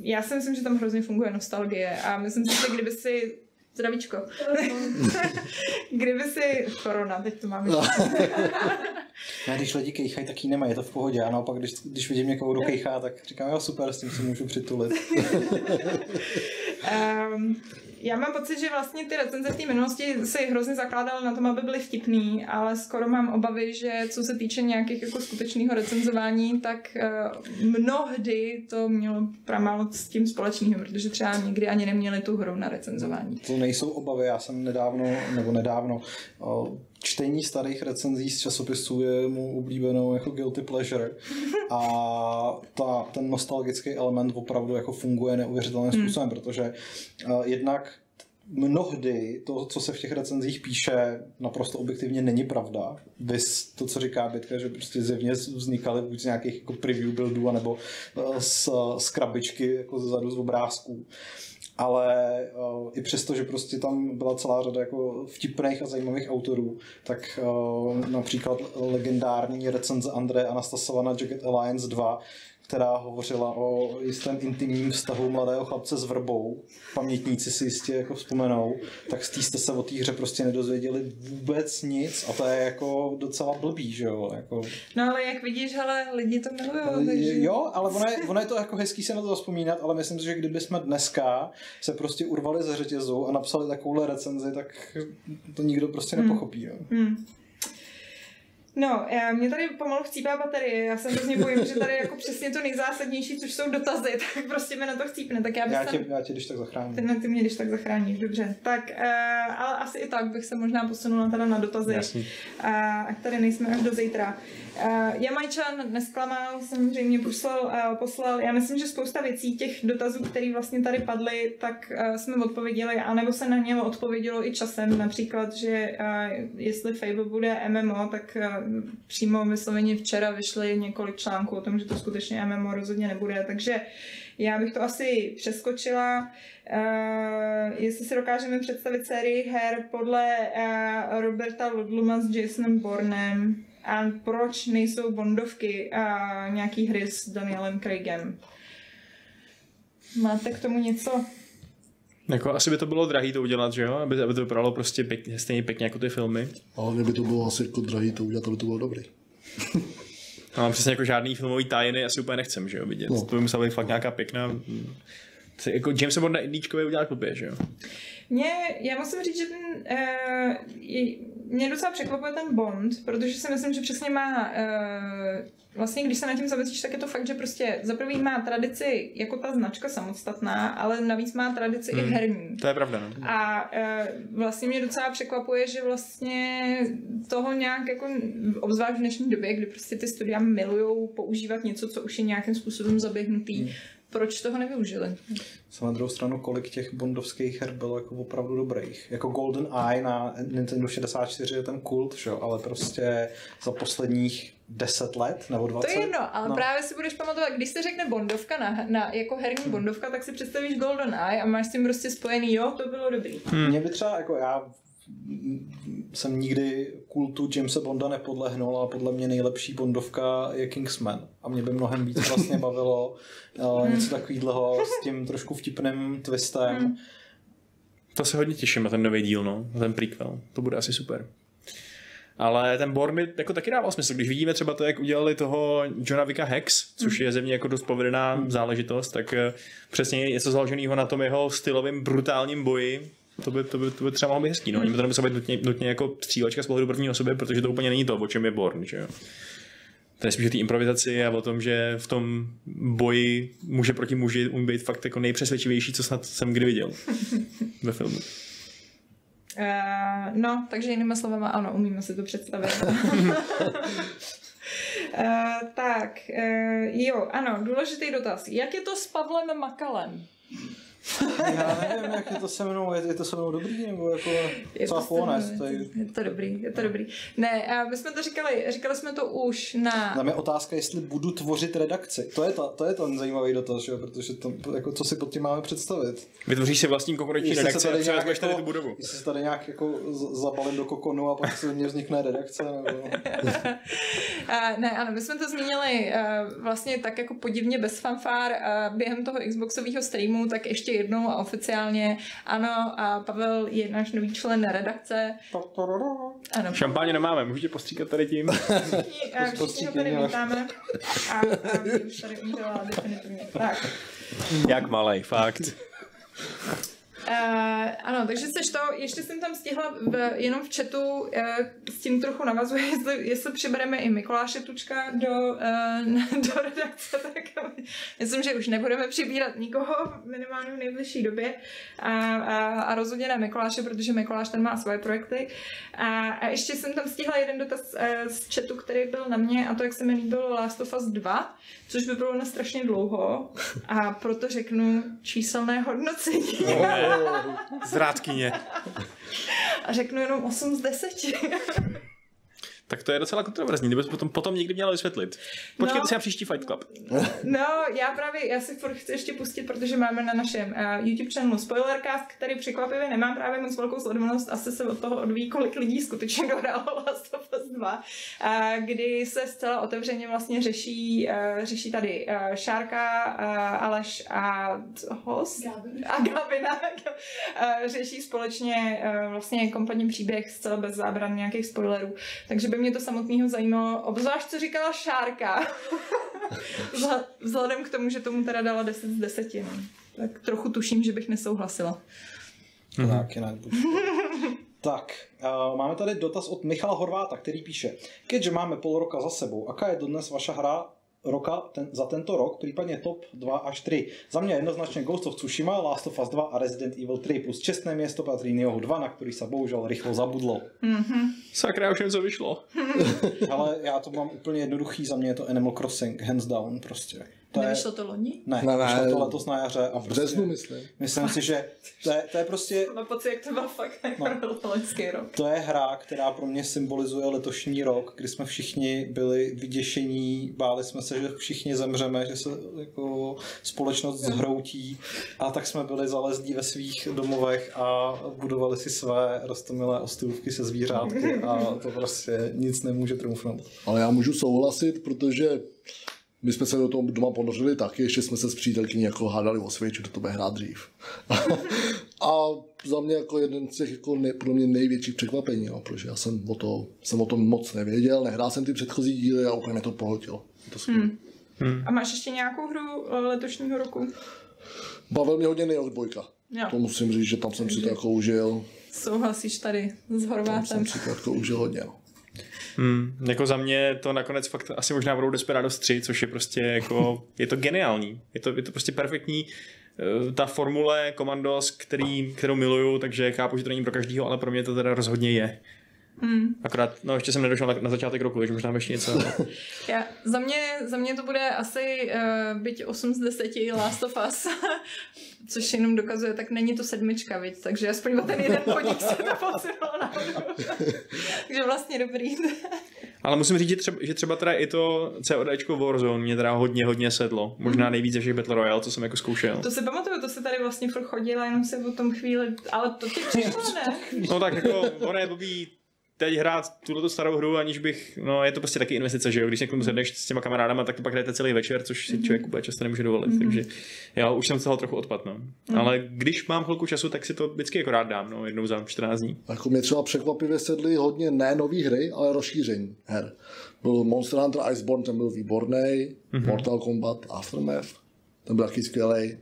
[SPEAKER 1] já si myslím, že tam hrozně funguje nostalgie a myslím si, že kdyby si Zdravíčko. Kdyby si... Korona, teď to máme.
[SPEAKER 2] ne, když lidi kejchají, tak ji nemají, je to v pohodě. A naopak, když, když vidím někoho, kdo kejchá, tak říkám, jo, super, s tím si můžu přitulit.
[SPEAKER 1] um, já mám pocit, že vlastně ty recenze v té minulosti se hrozně zakládaly na tom, aby byly vtipný, ale skoro mám obavy, že co se týče nějakých jako skutečného recenzování, tak uh, mnohdy to mělo pramálo s tím společného, protože třeba někdy ani neměli tu hru na recenzování.
[SPEAKER 2] To nejsou obavy, já jsem nedávno, nebo nedávno, uh, čtení starých recenzí z časopisů je mu oblíbenou jako guilty pleasure a ta, ten nostalgický element opravdu jako funguje neuvěřitelným způsobem, hmm. protože uh, jednak mnohdy to, co se v těch recenzích píše, naprosto objektivně není pravda. Vys to, co říká Bitka, že prostě zjevně vznikaly buď z nějakých jako preview buildů, anebo z, z krabičky jako zezadu z obrázků ale uh, i přesto, že prostě tam byla celá řada jako vtipných a zajímavých autorů, tak uh, například legendární recenze Andreje Anastasova na Jacket Alliance 2 která hovořila o jistém intimním vztahu mladého chlapce s vrbou. Pamětníci si jistě jako vzpomenou, tak z té jste se o té hře prostě nedozvěděli vůbec nic a to je jako docela blbý, že jo? Jako...
[SPEAKER 1] No ale jak vidíš, ale lidi to milují. Takže...
[SPEAKER 2] Jo, ale ono je, ono je to jako hezký se na to vzpomínat, ale myslím si, že kdyby jsme dneska se prostě urvali ze řetězu a napsali takovouhle recenzi, tak to nikdo prostě hmm. nepochopí. Jo? Hmm.
[SPEAKER 1] No, já, mě tady pomalu chcípá baterie, já se hrozně bojím, že tady jako přesně to nejzásadnější, což jsou dotazy, tak prostě mi na to chcípne. Tak já, bych
[SPEAKER 2] já, tě, já tě když tak zachráním.
[SPEAKER 1] Ty, ty mě když tak zachráníš, dobře. Tak, uh, ale asi i tak bych se možná posunula teda na dotazy. Jasný. Uh, ať tady nejsme až do zítra. Uh, Jamajčan nesklamal, samozřejmě poslal, uh, poslal, já myslím, že spousta věcí, těch dotazů, které vlastně tady padly, tak uh, jsme odpověděli, anebo se na ně odpovědělo i časem, například, že uh, jestli Fable bude MMO, tak uh, přímo vysloveně včera vyšly několik článků o tom, že to skutečně MMO rozhodně nebude, takže já bych to asi přeskočila. Uh, jestli si dokážeme představit sérii her podle uh, Roberta Ludluma s Jasonem Bornem, a proč nejsou Bondovky a nějaký hry s Danielem Craigem. Máte k tomu něco?
[SPEAKER 3] Jako asi by to bylo drahý to udělat, že jo? Aby, aby to vypadalo prostě pěkně, stejně pěkně jako ty filmy.
[SPEAKER 4] Ale kdyby to bylo asi jako drahý to udělat, aby to bylo dobrý.
[SPEAKER 3] no, mám přesně jako žádný filmový tajiny, asi úplně nechcem, že jo, vidět. No. To by musela být fakt nějaká pěkná... Jako James Bond na indíčkově udělat blbě, že jo?
[SPEAKER 1] Mě, já musím říct, že ten, uh, mě docela překvapuje ten Bond, protože si myslím, že přesně má, uh, vlastně když se na tím zamyslíš, tak je to fakt, že prostě za prvý má tradici jako ta značka samostatná, ale navíc má tradici hmm. i herní.
[SPEAKER 3] To je pravda. No.
[SPEAKER 1] A uh, vlastně mě docela překvapuje, že vlastně toho nějak jako, obzvlášť v dnešní době, kdy prostě ty studia milujou používat něco, co už je nějakým způsobem zaběhnutý, hmm proč toho nevyužili?
[SPEAKER 2] Jsem na druhou stranu, kolik těch bondovských her bylo jako opravdu dobrých. Jako Golden Eye na Nintendo 64 je ten kult, že? ale prostě za posledních 10 let nebo 20.
[SPEAKER 1] To je jedno, ale no. právě si budeš pamatovat, když se řekne Bondovka na, na jako herní hmm. Bondovka, tak si představíš Golden Eye a máš s tím prostě spojený, jo, to bylo dobrý.
[SPEAKER 2] Hmm. Mě by třeba, jako já jsem nikdy kultu Jamesa Bonda nepodlehnul a podle mě nejlepší Bondovka je Kingsman. A mě by mnohem víc vlastně bavilo uh, něco takového s tím trošku vtipným twistem. Hmm.
[SPEAKER 3] To se hodně těším na ten nový díl, no, na ten prequel. To bude asi super. Ale ten Born mi jako taky dával smysl. Když vidíme třeba to, jak udělali toho Johna Vicka Hex, což je země jako dost povedená hmm. záležitost, tak eh, přesně je něco založeného na tom jeho stylovém brutálním boji, to by, to by, to by třeba mohlo být hezký. No. Ani by to nemuselo být nutně, nutně jako střílečka z pohledu první osoby, protože to úplně není to, o čem je Born. Že jo? To je spíš o té improvizaci a o tom, že v tom boji muže proti muži umí být fakt jako nejpřesvědčivější, co snad jsem kdy viděl ve filmu.
[SPEAKER 1] Uh, no, takže jinými slovy, ano, umíme si to představit. uh, tak, uh, jo, ano, důležitý dotaz. Jak je to s Pavlem Makalem?
[SPEAKER 2] Já nevím, jak je to se mnou, je, je to se mnou dobrý, nebo jako je to, honest,
[SPEAKER 1] je, to, je to dobrý, je to dobrý. Ne, a my jsme to říkali, říkali jsme to už na...
[SPEAKER 2] Tam je otázka, jestli budu tvořit redakci. To je, ta, to je ten zajímavý dotaz, že? protože to, jako, co si pod tím máme představit.
[SPEAKER 3] Vytvoříš si vlastní konkurenční redakci a převezmeš tady tu jako- budovu.
[SPEAKER 2] Jestli se tady nějak jako zabalím do kokonu a pak se mě vznikne redakce. Nebo...
[SPEAKER 1] a, ne, ano, my jsme to zmínili uh, vlastně tak jako podivně bez fanfár uh, během toho Xboxového streamu, tak ještě jednou a oficiálně. Ano, a Pavel je náš nový člen redakce.
[SPEAKER 3] Ano. Šampáně nemáme, můžete postříkat tady tím.
[SPEAKER 1] Všichni, všichni ho tady vítáme. A, a už tady umřela definitivně. Tak.
[SPEAKER 3] Jak malej, fakt.
[SPEAKER 1] Uh, ano, takže seš to, ještě jsem tam stihla v, jenom v chatu, uh, s tím trochu navazuje, jestli, jestli přibereme i Mikuláše Tučka do, uh, do redakce, tak myslím, že už nebudeme přibírat nikoho minimálně v nejbližší době a, a, a rozhodně ne Mikuláše, protože Mikuláš ten má svoje projekty. A, a ještě jsem tam stihla jeden dotaz uh, z chatu, který byl na mě a to, jak se mi líbilo Last of Us 2, což by bylo na strašně dlouho a proto řeknu číselné hodnocení.
[SPEAKER 3] Zrádkyně.
[SPEAKER 1] A řeknu jenom 8 z 10.
[SPEAKER 3] Tak to je docela kontroverzní, kdyby potom, potom někdy měla vysvětlit. Počkejte
[SPEAKER 1] No.
[SPEAKER 3] si na příští Fight Club.
[SPEAKER 1] No, já právě, já si furt chci ještě pustit, protože máme na našem uh, YouTube channelu Spoilercast, který překvapivě nemám právě moc velkou sledovanost, asi se od toho odvíjí, kolik lidí skutečně dohrálo Last of Us 2, uh, kdy se zcela otevřeně vlastně řeší, uh, řeší tady uh, Šárka, uh, Aleš a host a Gavina uh, řeší společně uh, vlastně kompletní příběh zcela bez zábran nějakých spoilerů. Takže by mě to samotného zajímalo, obzvlášť co říkala Šárka. Vzhledem k tomu, že tomu teda dala 10 z 10. No. Tak trochu tuším, že bych nesouhlasila.
[SPEAKER 2] Mm-hmm. Tak, jinak buď. Tak, uh, máme tady dotaz od Michala Horváta, který píše, keďže máme pol roka za sebou, aká je dodnes vaša hra roka ten, za tento rok, případně top 2 až 3. Za mě jednoznačně Ghost of Tsushima, Last of Us 2 a Resident Evil 3 plus čestné město patří Niohu 2, na který se bohužel rychlo zabudlo.
[SPEAKER 3] Sakra, už něco vyšlo.
[SPEAKER 2] Ale já to mám úplně jednoduchý, za mě je to Animal Crossing, hands down prostě. To je,
[SPEAKER 1] Nevyšlo to loni?
[SPEAKER 2] ne,
[SPEAKER 4] Ne, ne.
[SPEAKER 2] vyšlo to letos na jaře a
[SPEAKER 4] V
[SPEAKER 2] prostě,
[SPEAKER 4] březnu, myslím.
[SPEAKER 2] myslím si, že to je, to je prostě
[SPEAKER 1] Mám pocit, jak to byl fakt jako no. loňský rok.
[SPEAKER 2] To je hra, která pro mě symbolizuje letošní rok, kdy jsme všichni byli vyděšení, báli jsme se, že všichni zemřeme, že se jako společnost zhroutí a tak jsme byli zalezlí ve svých domovech a budovali si své rostomilé ostrovky se zvířátky a to prostě nic nemůže trumfnout.
[SPEAKER 4] Ale já můžu souhlasit, protože my jsme se do toho doma ponořili taky, ještě jsme se s přítelkyní jako hádali o Switch, kdo to bude hrát dřív. a za mě jako jeden z těch jako ne, pro mě největších překvapení, no, protože já jsem o, to, jsem o tom moc nevěděl, nehrál jsem ty předchozí díly a úplně mě to pohltilo. To skvělé. Hmm.
[SPEAKER 1] A máš ještě nějakou hru eh, letošního roku?
[SPEAKER 4] Bavil mě hodně Neo 2.
[SPEAKER 1] Jo.
[SPEAKER 4] To musím říct, že tam jsem si to jako užil.
[SPEAKER 1] Souhlasíš tady s
[SPEAKER 4] Tam
[SPEAKER 1] Horvátem?
[SPEAKER 4] jsem si to jako užil hodně. No.
[SPEAKER 3] Hmm, jako za mě to nakonec fakt asi možná budou Desperados 3, což je prostě jako, je to geniální. Je to, je to prostě perfektní eh, ta formule Commandos, který, kterou miluju, takže chápu, že to není pro každýho, ale pro mě to teda rozhodně je. Hmm. Akorát, no ještě jsem nedošel na, na začátek roku, takže možná ještě něco. ale-
[SPEAKER 1] Já, za, mě, za mě to bude asi uh, byť 8 z 10 Last of Us, což jenom dokazuje, tak není to sedmička, viď? takže aspoň o ten jeden podík se to posunulo nahoru. takže vlastně dobrý.
[SPEAKER 3] ale musím říct, že třeba, že třeba teda i to CODčko Warzone mě teda hodně, hodně sedlo. Možná nejvíc ze všech Battle Royale, co jsem jako zkoušel.
[SPEAKER 1] to si pamatuju, to se tady vlastně furt chodila, jenom se o tom chvíli, ale to ti přišlo, ne?
[SPEAKER 3] No tak jako, ono je blbý teď hrát tuto starou hru, aniž bych, no je to prostě taky investice, že jo, když tomu sedneš s těma kamarádama, tak to pak hrajete celý večer, což si člověk úplně často nemůže dovolit, mm-hmm. takže já už jsem z toho trochu odpad, no. Mm-hmm. Ale když mám chvilku času, tak si to vždycky jako rád dám, no, jednou za 14 dní.
[SPEAKER 4] Jako mě třeba překvapivě sedly hodně ne nový hry, ale rozšíření her. Byl Monster Hunter Iceborne, ten byl výborný, mm-hmm. Mortal Kombat Aftermath, ten byl taky skvělý.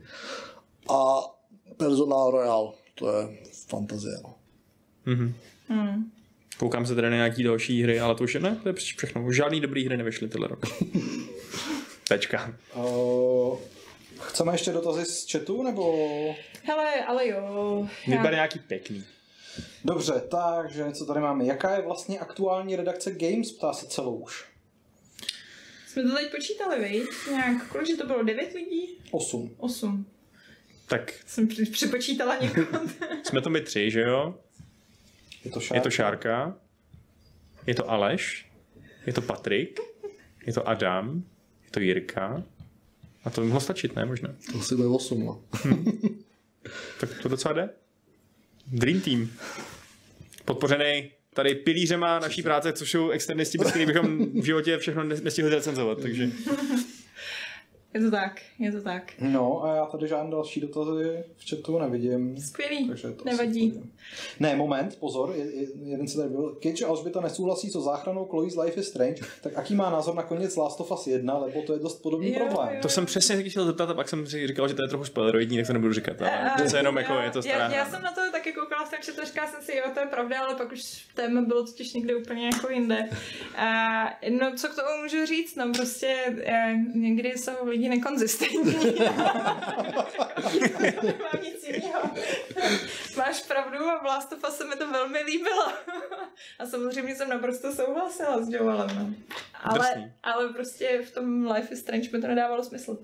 [SPEAKER 4] A Personal Royale, to je fantazie. No.
[SPEAKER 3] Koukám se tady na nějaký další hry, ale to už je ne, to je všechno. Žádný dobrý hry nevyšly tyhle rok. Tečka.
[SPEAKER 2] Uh, chceme ještě dotazy z chatu, nebo...
[SPEAKER 1] Hele, ale jo.
[SPEAKER 3] Vypadá nějaký pěkný.
[SPEAKER 2] Dobře, takže co tady máme? Jaká je vlastně aktuální redakce Games? Ptá se celou už.
[SPEAKER 1] Jsme to teď počítali, viď? Nějak, kolik že to bylo? 9 lidí?
[SPEAKER 2] 8.
[SPEAKER 1] 8.
[SPEAKER 3] Tak
[SPEAKER 1] Jsem při- připočítala někoho.
[SPEAKER 3] jsme to my tři, že jo?
[SPEAKER 2] Je to šár.
[SPEAKER 3] Je to Šárka, je to Aleš, je to Patrik, je to Adam, je to Jirka. A to by mohlo stačit, ne? Možná.
[SPEAKER 4] To si bude 8. No.
[SPEAKER 3] Tak to docela jde. Dream Team. Podpořený tady pilířema naší práce, což jsou externisti, bez kterých bychom v životě všechno ne- nestihli recenzovat. Takže
[SPEAKER 1] Je to tak, je to tak.
[SPEAKER 2] No a já tady žádné další dotazy v chatu nevidím.
[SPEAKER 1] Skvělý,
[SPEAKER 2] Takže to
[SPEAKER 1] nevadí.
[SPEAKER 2] Ne, moment, pozor, je, je, jeden se tady byl. A Alžběta nesouhlasí so záchranou Chloe's Life is Strange, tak aký má názor na konec Last of Us 1, lebo to je dost podobný
[SPEAKER 1] Jo,
[SPEAKER 2] problém.
[SPEAKER 1] jo.
[SPEAKER 3] To jsem přesně taky chtěl zeptat a pak jsem si říkal, že to je trochu spoileroidní, tak to nebudu říkat. Ale
[SPEAKER 1] A-
[SPEAKER 3] přece jenom
[SPEAKER 1] já-
[SPEAKER 3] jako je to stará
[SPEAKER 1] já, já jsem na to taky koukala, jsem četla, říkala jsem si, jo, to je pravda, ale pak už téma bylo totiž někde úplně jako jinde. A, no, co k tomu můžu říct? No, prostě eh, někdy jsou lidi nekonzistentní. Nemám nic jiného. Máš pravdu a v Last of Us se mi to velmi líbilo. a samozřejmě jsem naprosto souhlasila s Joelem. No. Ale, ale prostě v tom Life is Strange mi to nedávalo smysl.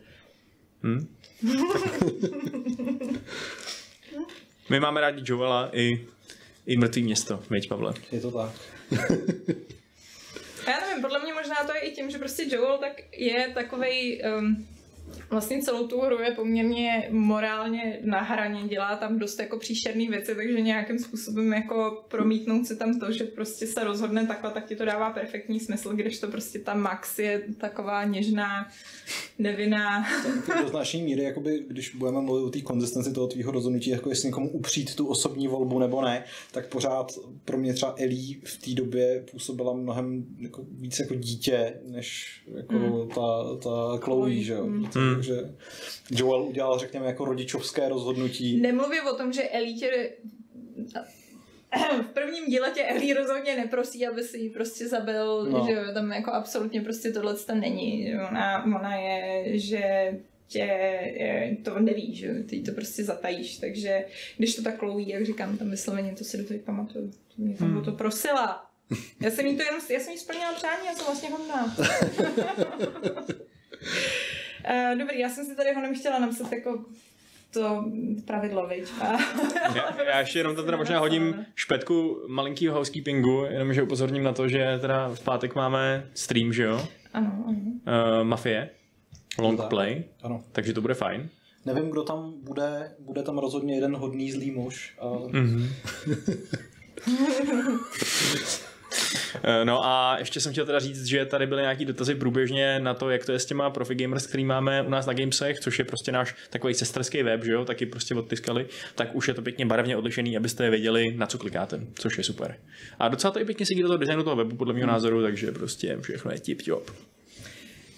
[SPEAKER 3] Hm? My máme rádi Joela i, i mrtvý město, viď Pavle?
[SPEAKER 2] Je to tak.
[SPEAKER 1] Já nevím, podle mě možná to je i tím, že prostě Joel tak je takovej, um, vlastně celou tu hru je poměrně morálně na hraně, dělá tam dost jako příšerný věci, takže nějakým způsobem jako promítnout si tam to, že prostě se rozhodne takhle, tak ti to dává perfektní smysl, když to prostě ta Max je taková něžná, nevinná.
[SPEAKER 2] do značné míry, jakoby, když budeme mluvit o té konzistenci toho tvýho rozhodnutí, jako jestli někomu upřít tu osobní volbu nebo ne, tak pořád pro mě třeba Ellie v té době působila mnohem jako, víc jako dítě, než jako
[SPEAKER 1] Mm.
[SPEAKER 2] ta, ta Chloe, že jo.
[SPEAKER 1] Mm.
[SPEAKER 3] Mm.
[SPEAKER 2] Takže Joel udělal, řekněme, jako rodičovské rozhodnutí.
[SPEAKER 1] Nemluvím o tom, že Ellie tě v prvním díle tě Ellie rozhodně neprosí, aby si ji prostě zabil,
[SPEAKER 2] No.
[SPEAKER 1] že jo, tam jako absolutně prostě tohle to není. Ona, ona je, že tě je, to neví, že jo, ty to prostě zatajíš, takže když to tak klouví, jak říkám, tam vysloveně to si do toho pamatuju. To mě tam
[SPEAKER 3] Hmm.
[SPEAKER 1] to prosila. Já jsem jí to jenom, já jsem jí splnila přání, já jsem vlastně hodná. Eh, Dobrý, já jsem si tady ho chtěla napsat jako to pravidlo, viď?
[SPEAKER 3] Já, já ještě jenom to teda možná hodím špetku malinkýho housekeepingu, jenomže upozorním na to, že teda v pátek máme stream, že jo?
[SPEAKER 1] Ano, ano.
[SPEAKER 3] Uh, Mafie, long
[SPEAKER 2] Tak.
[SPEAKER 3] play,
[SPEAKER 2] Ano.
[SPEAKER 3] takže to bude fajn.
[SPEAKER 2] Nevím, kdo tam bude, bude tam rozhodně jeden hodný zlý muž. A
[SPEAKER 3] Mhm. Eh, No a ještě jsem chtěl teda říct, že tady byly nějaký dotazy průběžně na to, jak to je s těma profi gamers, který máme u nás na Gamesech, což je prostě náš takový sesterský web, že jo, taky prostě odtiskali, tak už je to pěkně barevně odlišený, abyste věděli, na co klikáte, což je super. A docela to i pěkně sedí do toho designu toho webu, podle mého názoru, takže prostě všechno je tip top.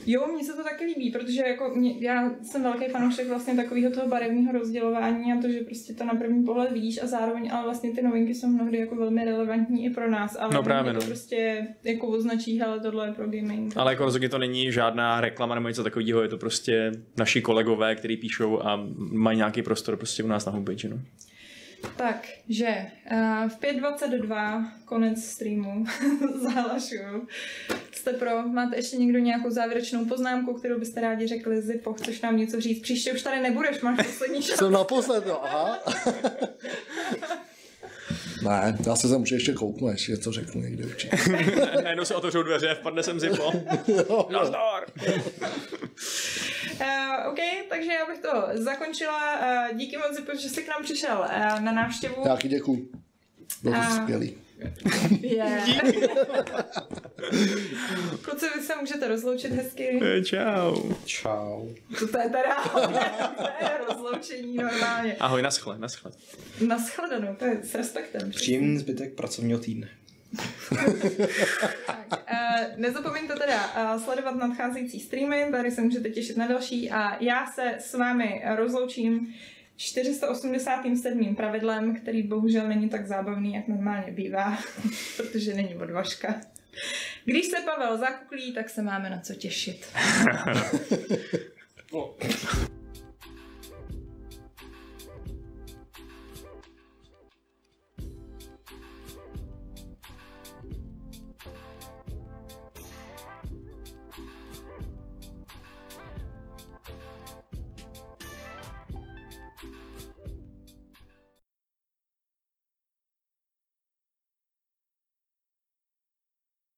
[SPEAKER 1] Jo, mně se to taky líbí, protože jako mě, já jsem velký fanoušek vlastně takového toho barevného rozdělování a to, že prostě to na první pohled vidíš a zároveň, ale vlastně ty novinky jsou mnohdy jako velmi relevantní i pro nás, ale
[SPEAKER 3] No právě,
[SPEAKER 1] mě to
[SPEAKER 3] no.
[SPEAKER 1] prostě jako označí, hele, tohle je pro gaming.
[SPEAKER 3] Ale jako rozhodně to není žádná reklama nebo něco takového, je to prostě naši kolegové, kteří píšou a mají nějaký prostor prostě u nás na homepage. No.
[SPEAKER 1] Takže uh, v 5.22 konec streamu zahlašuju. Jste pro, máte ještě někdo nějakou závěrečnou poznámku, kterou byste rádi řekli, Zipo, chceš nám něco říct? Příště už tady nebudeš, máš poslední šanci.
[SPEAKER 4] Jsem naposled, jo, aha. ne, já se sem ještě kouknu, ještě něco řeknu někdy určitě.
[SPEAKER 3] Najednou se otevřou dveře vpadne sem zipo. Nazdar!
[SPEAKER 1] Uh, OK, takže já bych to zakončila. Uh, díky moc, Zipo, že jsi k nám přišel uh, na návštěvu.
[SPEAKER 4] Já taky děkuju. Bylo to skvělý.
[SPEAKER 1] Yeah. Kluci, vy se můžete rozloučit hezky.
[SPEAKER 3] Čau.
[SPEAKER 2] čau.
[SPEAKER 1] To je teda to je rozloučení normálně.
[SPEAKER 3] Ahoj, naschle, naschle.
[SPEAKER 1] Naschledanou, to je s respektem.
[SPEAKER 2] Příjemný zbytek pracovního týdne.
[SPEAKER 1] Tak, uh, nezapomeňte teda uh, sledovat nadcházející streamy, tady se můžete těšit na další a já se s vámi rozloučím 487. pravidlem, který bohužel není tak zábavný, jak normálně bývá, protože není odvažka. Když se Pavel zakuklí, tak se máme na co těšit.